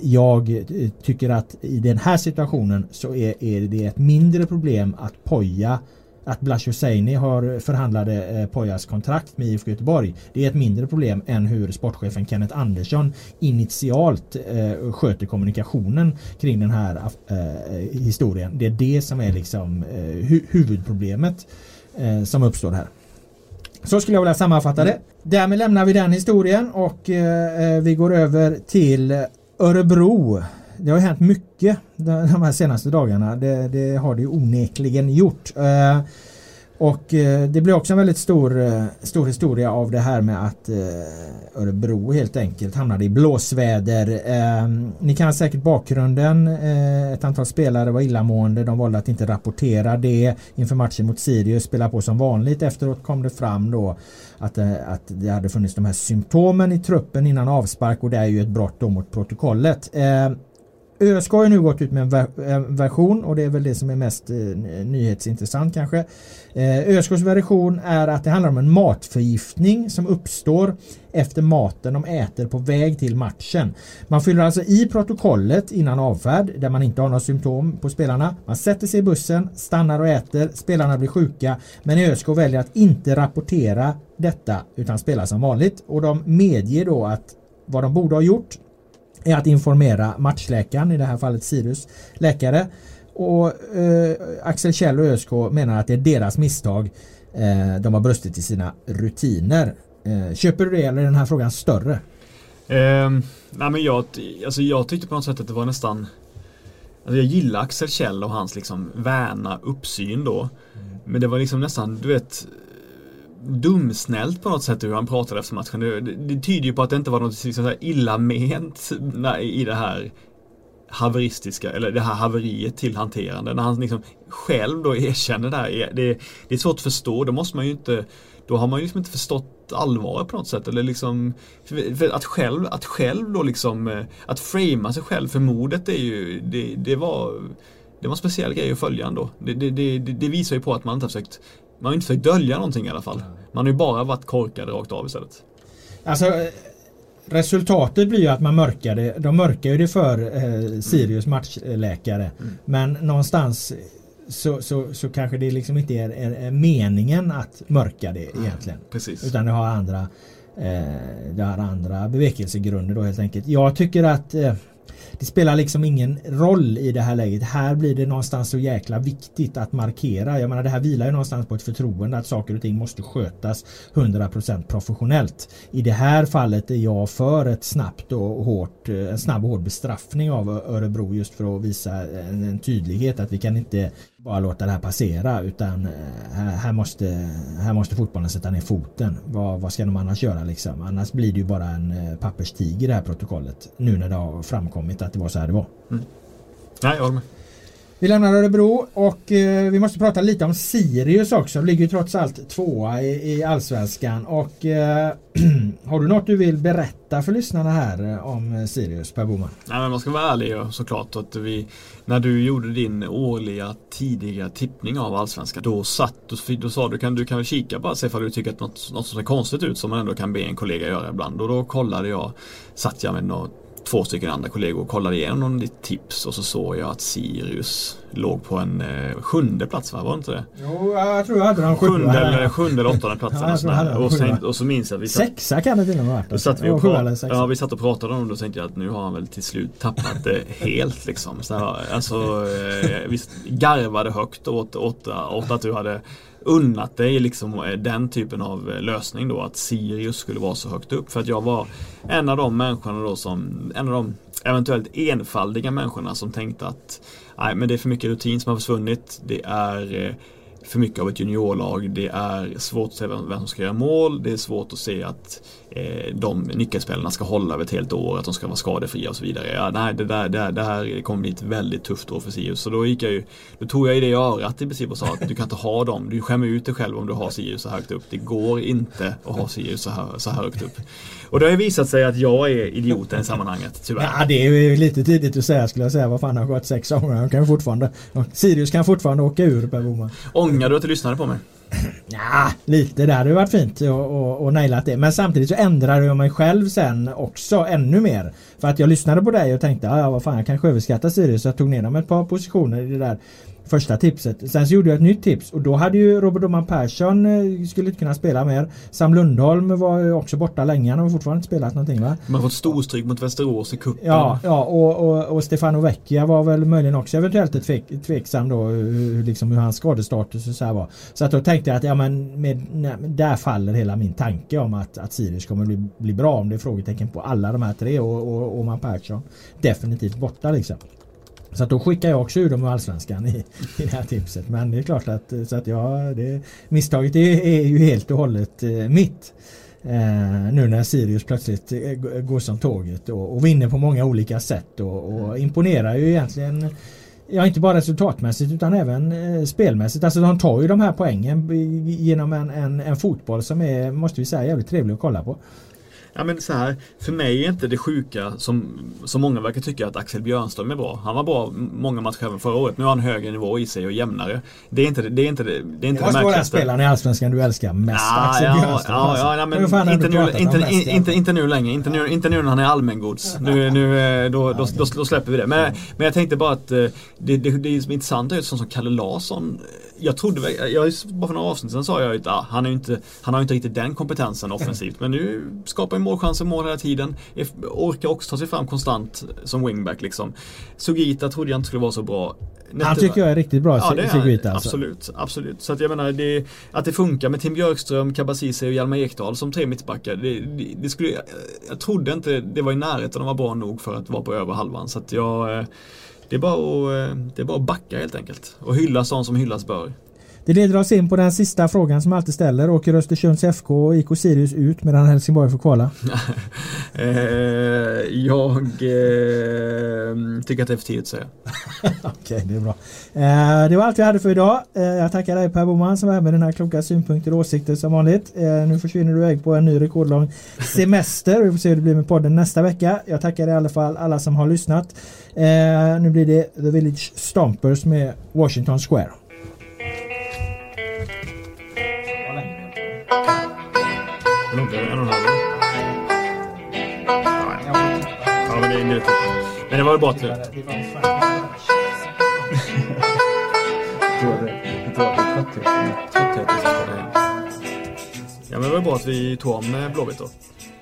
jag tycker att i den här situationen så är, är det ett mindre problem att Poja att Blash Husseini har förhandlade eh, Pojas kontrakt med IFK Göteborg. Det är ett mindre problem än hur sportchefen Kenneth Andersson initialt eh, sköter kommunikationen kring den här eh, historien. Det är det som är liksom eh, hu huvudproblemet eh, som uppstår här. Så skulle jag vilja sammanfatta det. Därmed lämnar vi den historien och eh, vi går över till Örebro det har hänt mycket *laughs* de här senaste dagarna. Det, det har det ju onekligen gjort. Eh, och eh, det blir också en väldigt stor, eh, stor historia av det här med att eh, Örebro helt enkelt hamnade i blåsväder. Eh, ni kan säkert bakgrunden. Eh, ett antal spelare var illamående. De valde att inte rapportera det inför matchen mot Sirius. Spela på som vanligt. Efteråt kom det fram då att, att det hade funnits de här symptomen i truppen innan avspark och det är ju ett brott då mot protokollet. ÖSK har ju nu gått ut med en version och det är väl det som är mest eh, nyhetsintressant kanske. Eh, ÖSKs version är att det handlar om en matförgiftning som uppstår efter maten de äter på väg till matchen. Man fyller alltså i protokollet innan avfärd där man inte har några symptom på spelarna. Man sätter sig i bussen, stannar och äter, spelarna blir sjuka men ÖSK väljer att inte rapportera detta utan spela som vanligt och de medger då att vad de borde ha gjort är att informera matchläkaren, i det här fallet Sirius läkare. Och eh, Axel Kjell och ÖSK menar att det är deras misstag. Eh, de har brustit i sina rutiner. Eh, köper du det eller är den här frågan större? Eh, nej men jag, alltså jag tyckte på något sätt att det var nästan alltså Jag gillar Axel Kjell och hans liksom väna uppsyn då. Mm. Men det var liksom nästan, du vet dumsnällt på något sätt hur han pratade efter matchen. Det, det tyder ju på att det inte var något liksom illa ment i det här haveristiska, eller det här haveriet till hanterande. När han liksom själv då erkänner det här. Det, det är svårt att förstå, då måste man ju inte då har man ju liksom inte förstått allvaret på något sätt. Eller liksom, för att själv, att själv då liksom, eh, att framea sig själv för mordet är ju, det, det var det var en speciell grej att följa ändå. Det, det, det, det visar ju på att man inte har försökt man har inte försökt dölja någonting i alla fall. Man har ju bara varit korkade rakt av istället. Alltså Resultatet blir ju att man mörkar det. De mörkar ju det för eh, Sirius matchläkare. Mm. Men någonstans så, så, så kanske det liksom inte är, är, är meningen att mörka det egentligen. Precis. Utan det har andra eh, det har andra bevekelsegrunder då helt enkelt. Jag tycker att eh, det spelar liksom ingen roll i det här läget. Här blir det någonstans så jäkla viktigt att markera. Jag menar det här vilar ju någonstans på ett förtroende att saker och ting måste skötas 100% professionellt. I det här fallet är jag för ett snabbt och hårt, eh, en snabb och hård bestraffning av Örebro just för att visa en, en tydlighet att vi kan inte bara låta det här passera utan eh, här, här, måste, här måste fotbollen sätta ner foten. Vad, vad ska de annars göra liksom? Annars blir det ju bara en eh, papperstiger i det här protokollet. Nu när det har framkommit att det var så här det var. Mm. Nej, jag håller med. Vi lämnar Örebro och eh, vi måste prata lite om Sirius också. De ligger ju trots allt tvåa i, i Allsvenskan. Och eh, *clears throat* har du något du vill berätta för lyssnarna här eh, om Sirius, Per Boman? Nej men man ska vara ärlig såklart att vi När du gjorde din årliga tidiga tippning av Allsvenskan Då satt du, då sa du kan du kan väl kika bara se ifall du tycker att något, något som ser konstigt ut som man ändå kan be en kollega göra ibland. Och då kollade jag Satt jag med något två stycken andra kollegor och kollade igenom ditt tips och så såg jag att Sirius låg på en eh, sjunde plats va? Var det inte det? Jo, jag tror jag hade den sjunde, eller, sjunde eller åttonde platsen. Ja, och, och, sen, och så minns jag att vi satt, Sexa kan det till och med varit. Satt vi och prat, ja, vi satt och pratade om det och tänkte jag att nu har han väl till slut tappat det helt liksom. Så, alltså, eh, vi garvade högt åt, åt, åt att du hade unnat dig liksom eh, den typen av eh, lösning då att Sirius skulle vara så högt upp för att jag var en av de människorna då som en av de eventuellt enfaldiga människorna som tänkte att nej men det är för mycket rutin som har försvunnit det är eh, för mycket av ett juniorlag. Det är svårt att se vem som ska göra mål. Det är svårt att se att eh, de nyckelspelarna ska hålla över ett helt år, att de ska vara skadefria och så vidare. Ja, nej, det, där, det, det här kommer bli ett väldigt tufft år för Sirius. Så då gick jag ju, då tog jag i det i örat i princip och sa att du kan inte ha dem. Du skämmer ut dig själv om du har Sirius så högt upp. Det går inte att ha Sirius så, här, så här högt upp. Och det har ju visat sig att jag är idioten i sammanhanget, tyvärr. Ja, det är ju lite tidigt att säga skulle jag säga. Vad fan har gått sex kan fortfarande, Sirius kan fortfarande åka ur Per Boman. Ångrar du att du lyssnade på mig? *clears throat* Ja, lite. Det hade varit fint att nailat det. Men samtidigt så ändrade jag mig själv sen också ännu mer. För att jag lyssnade på dig och tänkte, ah, ja vad fan jag kanske överskattar Sirius. Så jag tog ner dem ett par positioner i det där första tipset. Sen så gjorde jag ett nytt tips och då hade ju Robert Oman Persson eh, skulle inte kunna spela mer. Sam Lundholm var också borta länge. Han har fortfarande inte spelat någonting va? Man har fått storstryk mot Västerås i cupen. Ja, ja och, och, och, Stefano Vecchia var väl möjligen också eventuellt ett tvek, tveksam då hur, liksom hur hans skadestatus och så här var. Så att då tänkte jag att ja men med, nej, där faller hela min tanke om att, att Sirius kommer bli, bli bra om det är frågetecken på alla de här tre och, och Oman Persson definitivt borta liksom. Så att då skickar jag också ur dem i Allsvenskan i, i det här tipset. Men det är klart att, så att ja, det, misstaget är, är ju helt och hållet eh, mitt. Eh, nu när Sirius plötsligt eh, går som tåget och, och, vinner på många olika sätt och, och imponerar ju egentligen Ja inte bara resultatmässigt utan även eh, spelmässigt. Alltså de tar ju de här poängen genom en, en, en fotboll som är, måste vi säga, jävligt trevlig att kolla på. Ja men så här, för mig är inte det sjuka som, som många verkar tycka att Axel Björnström är bra. Han var bra många matcher även förra året. Nu har han högre nivå i sig och jämnare. Det är inte det, är inte det, det är inte det, vara den spelaren i Allsvenskan du älskar mest. Ja, Axel ja, Björnström. Ja, ja, ja, men inte nu, inte, inte, inte, inte nu längre. Inte nu, inte nu när han är allmängods. Nu, nu, eh, då, då, då, då släpper vi det. Men, men jag tänkte bara att eh, det, det, det är intressant är sånt som Kalle Larsson jag trodde, jag, bara för några avsnitt sen sa jag att ah, han, är inte, han har inte riktigt den kompetensen offensivt. Men nu skapar målchanser, mål hela tiden. Orkar också ta sig fram konstant som wingback liksom. Sugita trodde jag inte skulle vara så bra. Han tycker jag är riktigt bra, ja, det är, Sugita. Alltså. Absolut, absolut. Så att jag menar det, att det funkar med Tim Björkström, Kabasisi och Hjalmar Ekdal som tre mittbackar. Det, det, det, skulle, jag trodde inte det var i närheten att vara bra nog för att vara på över halvan. Så att jag eh, det är, bara att, eh, det är bara att backa helt enkelt och hylla sånt som hyllas bör. Det leder oss in på den sista frågan som alltid ställer. Åker Östersunds FK och IK Sirius ut medan Helsingborg får kvala? *laughs* eh, jag eh, tycker att det är för tidigt att säga. *laughs* Okej, okay, det är bra. Eh, det var allt vi hade för idag. Eh, jag tackar dig Per Boman som var med dina kloka synpunkter och åsikter som vanligt. Eh, nu försvinner du iväg på en ny rekordlång *laughs* semester. Vi får se hur det blir med podden nästa vecka. Jag tackar i alla fall alla som har lyssnat. Eh, nu blir det The Village Stompers med Washington Square. Eller inte? En och en halv? Nej. Ja, men det är minuter. Men det var väl bra att vi... Ja, men det var bra att vi tog om eh, Blåvitt då.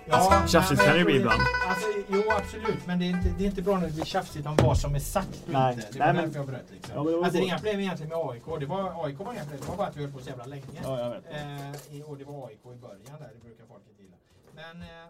Ja, alltså, tjafsigt kan det ju bli ibland. Alltså, jo absolut, men det är, inte, det är inte bra när det blir tjafsigt om vad som är sagt Nej. inte. Det var Nej, därför jag bröt liksom. Ja, det var alltså, det är inga problem egentligen med AIK. Det var, AIK var inga problem, det var bara att vi höll på så jävla länge. Ja, jag vet. Eh, och det var AIK i början där, det brukar folk inte gilla. Men, eh,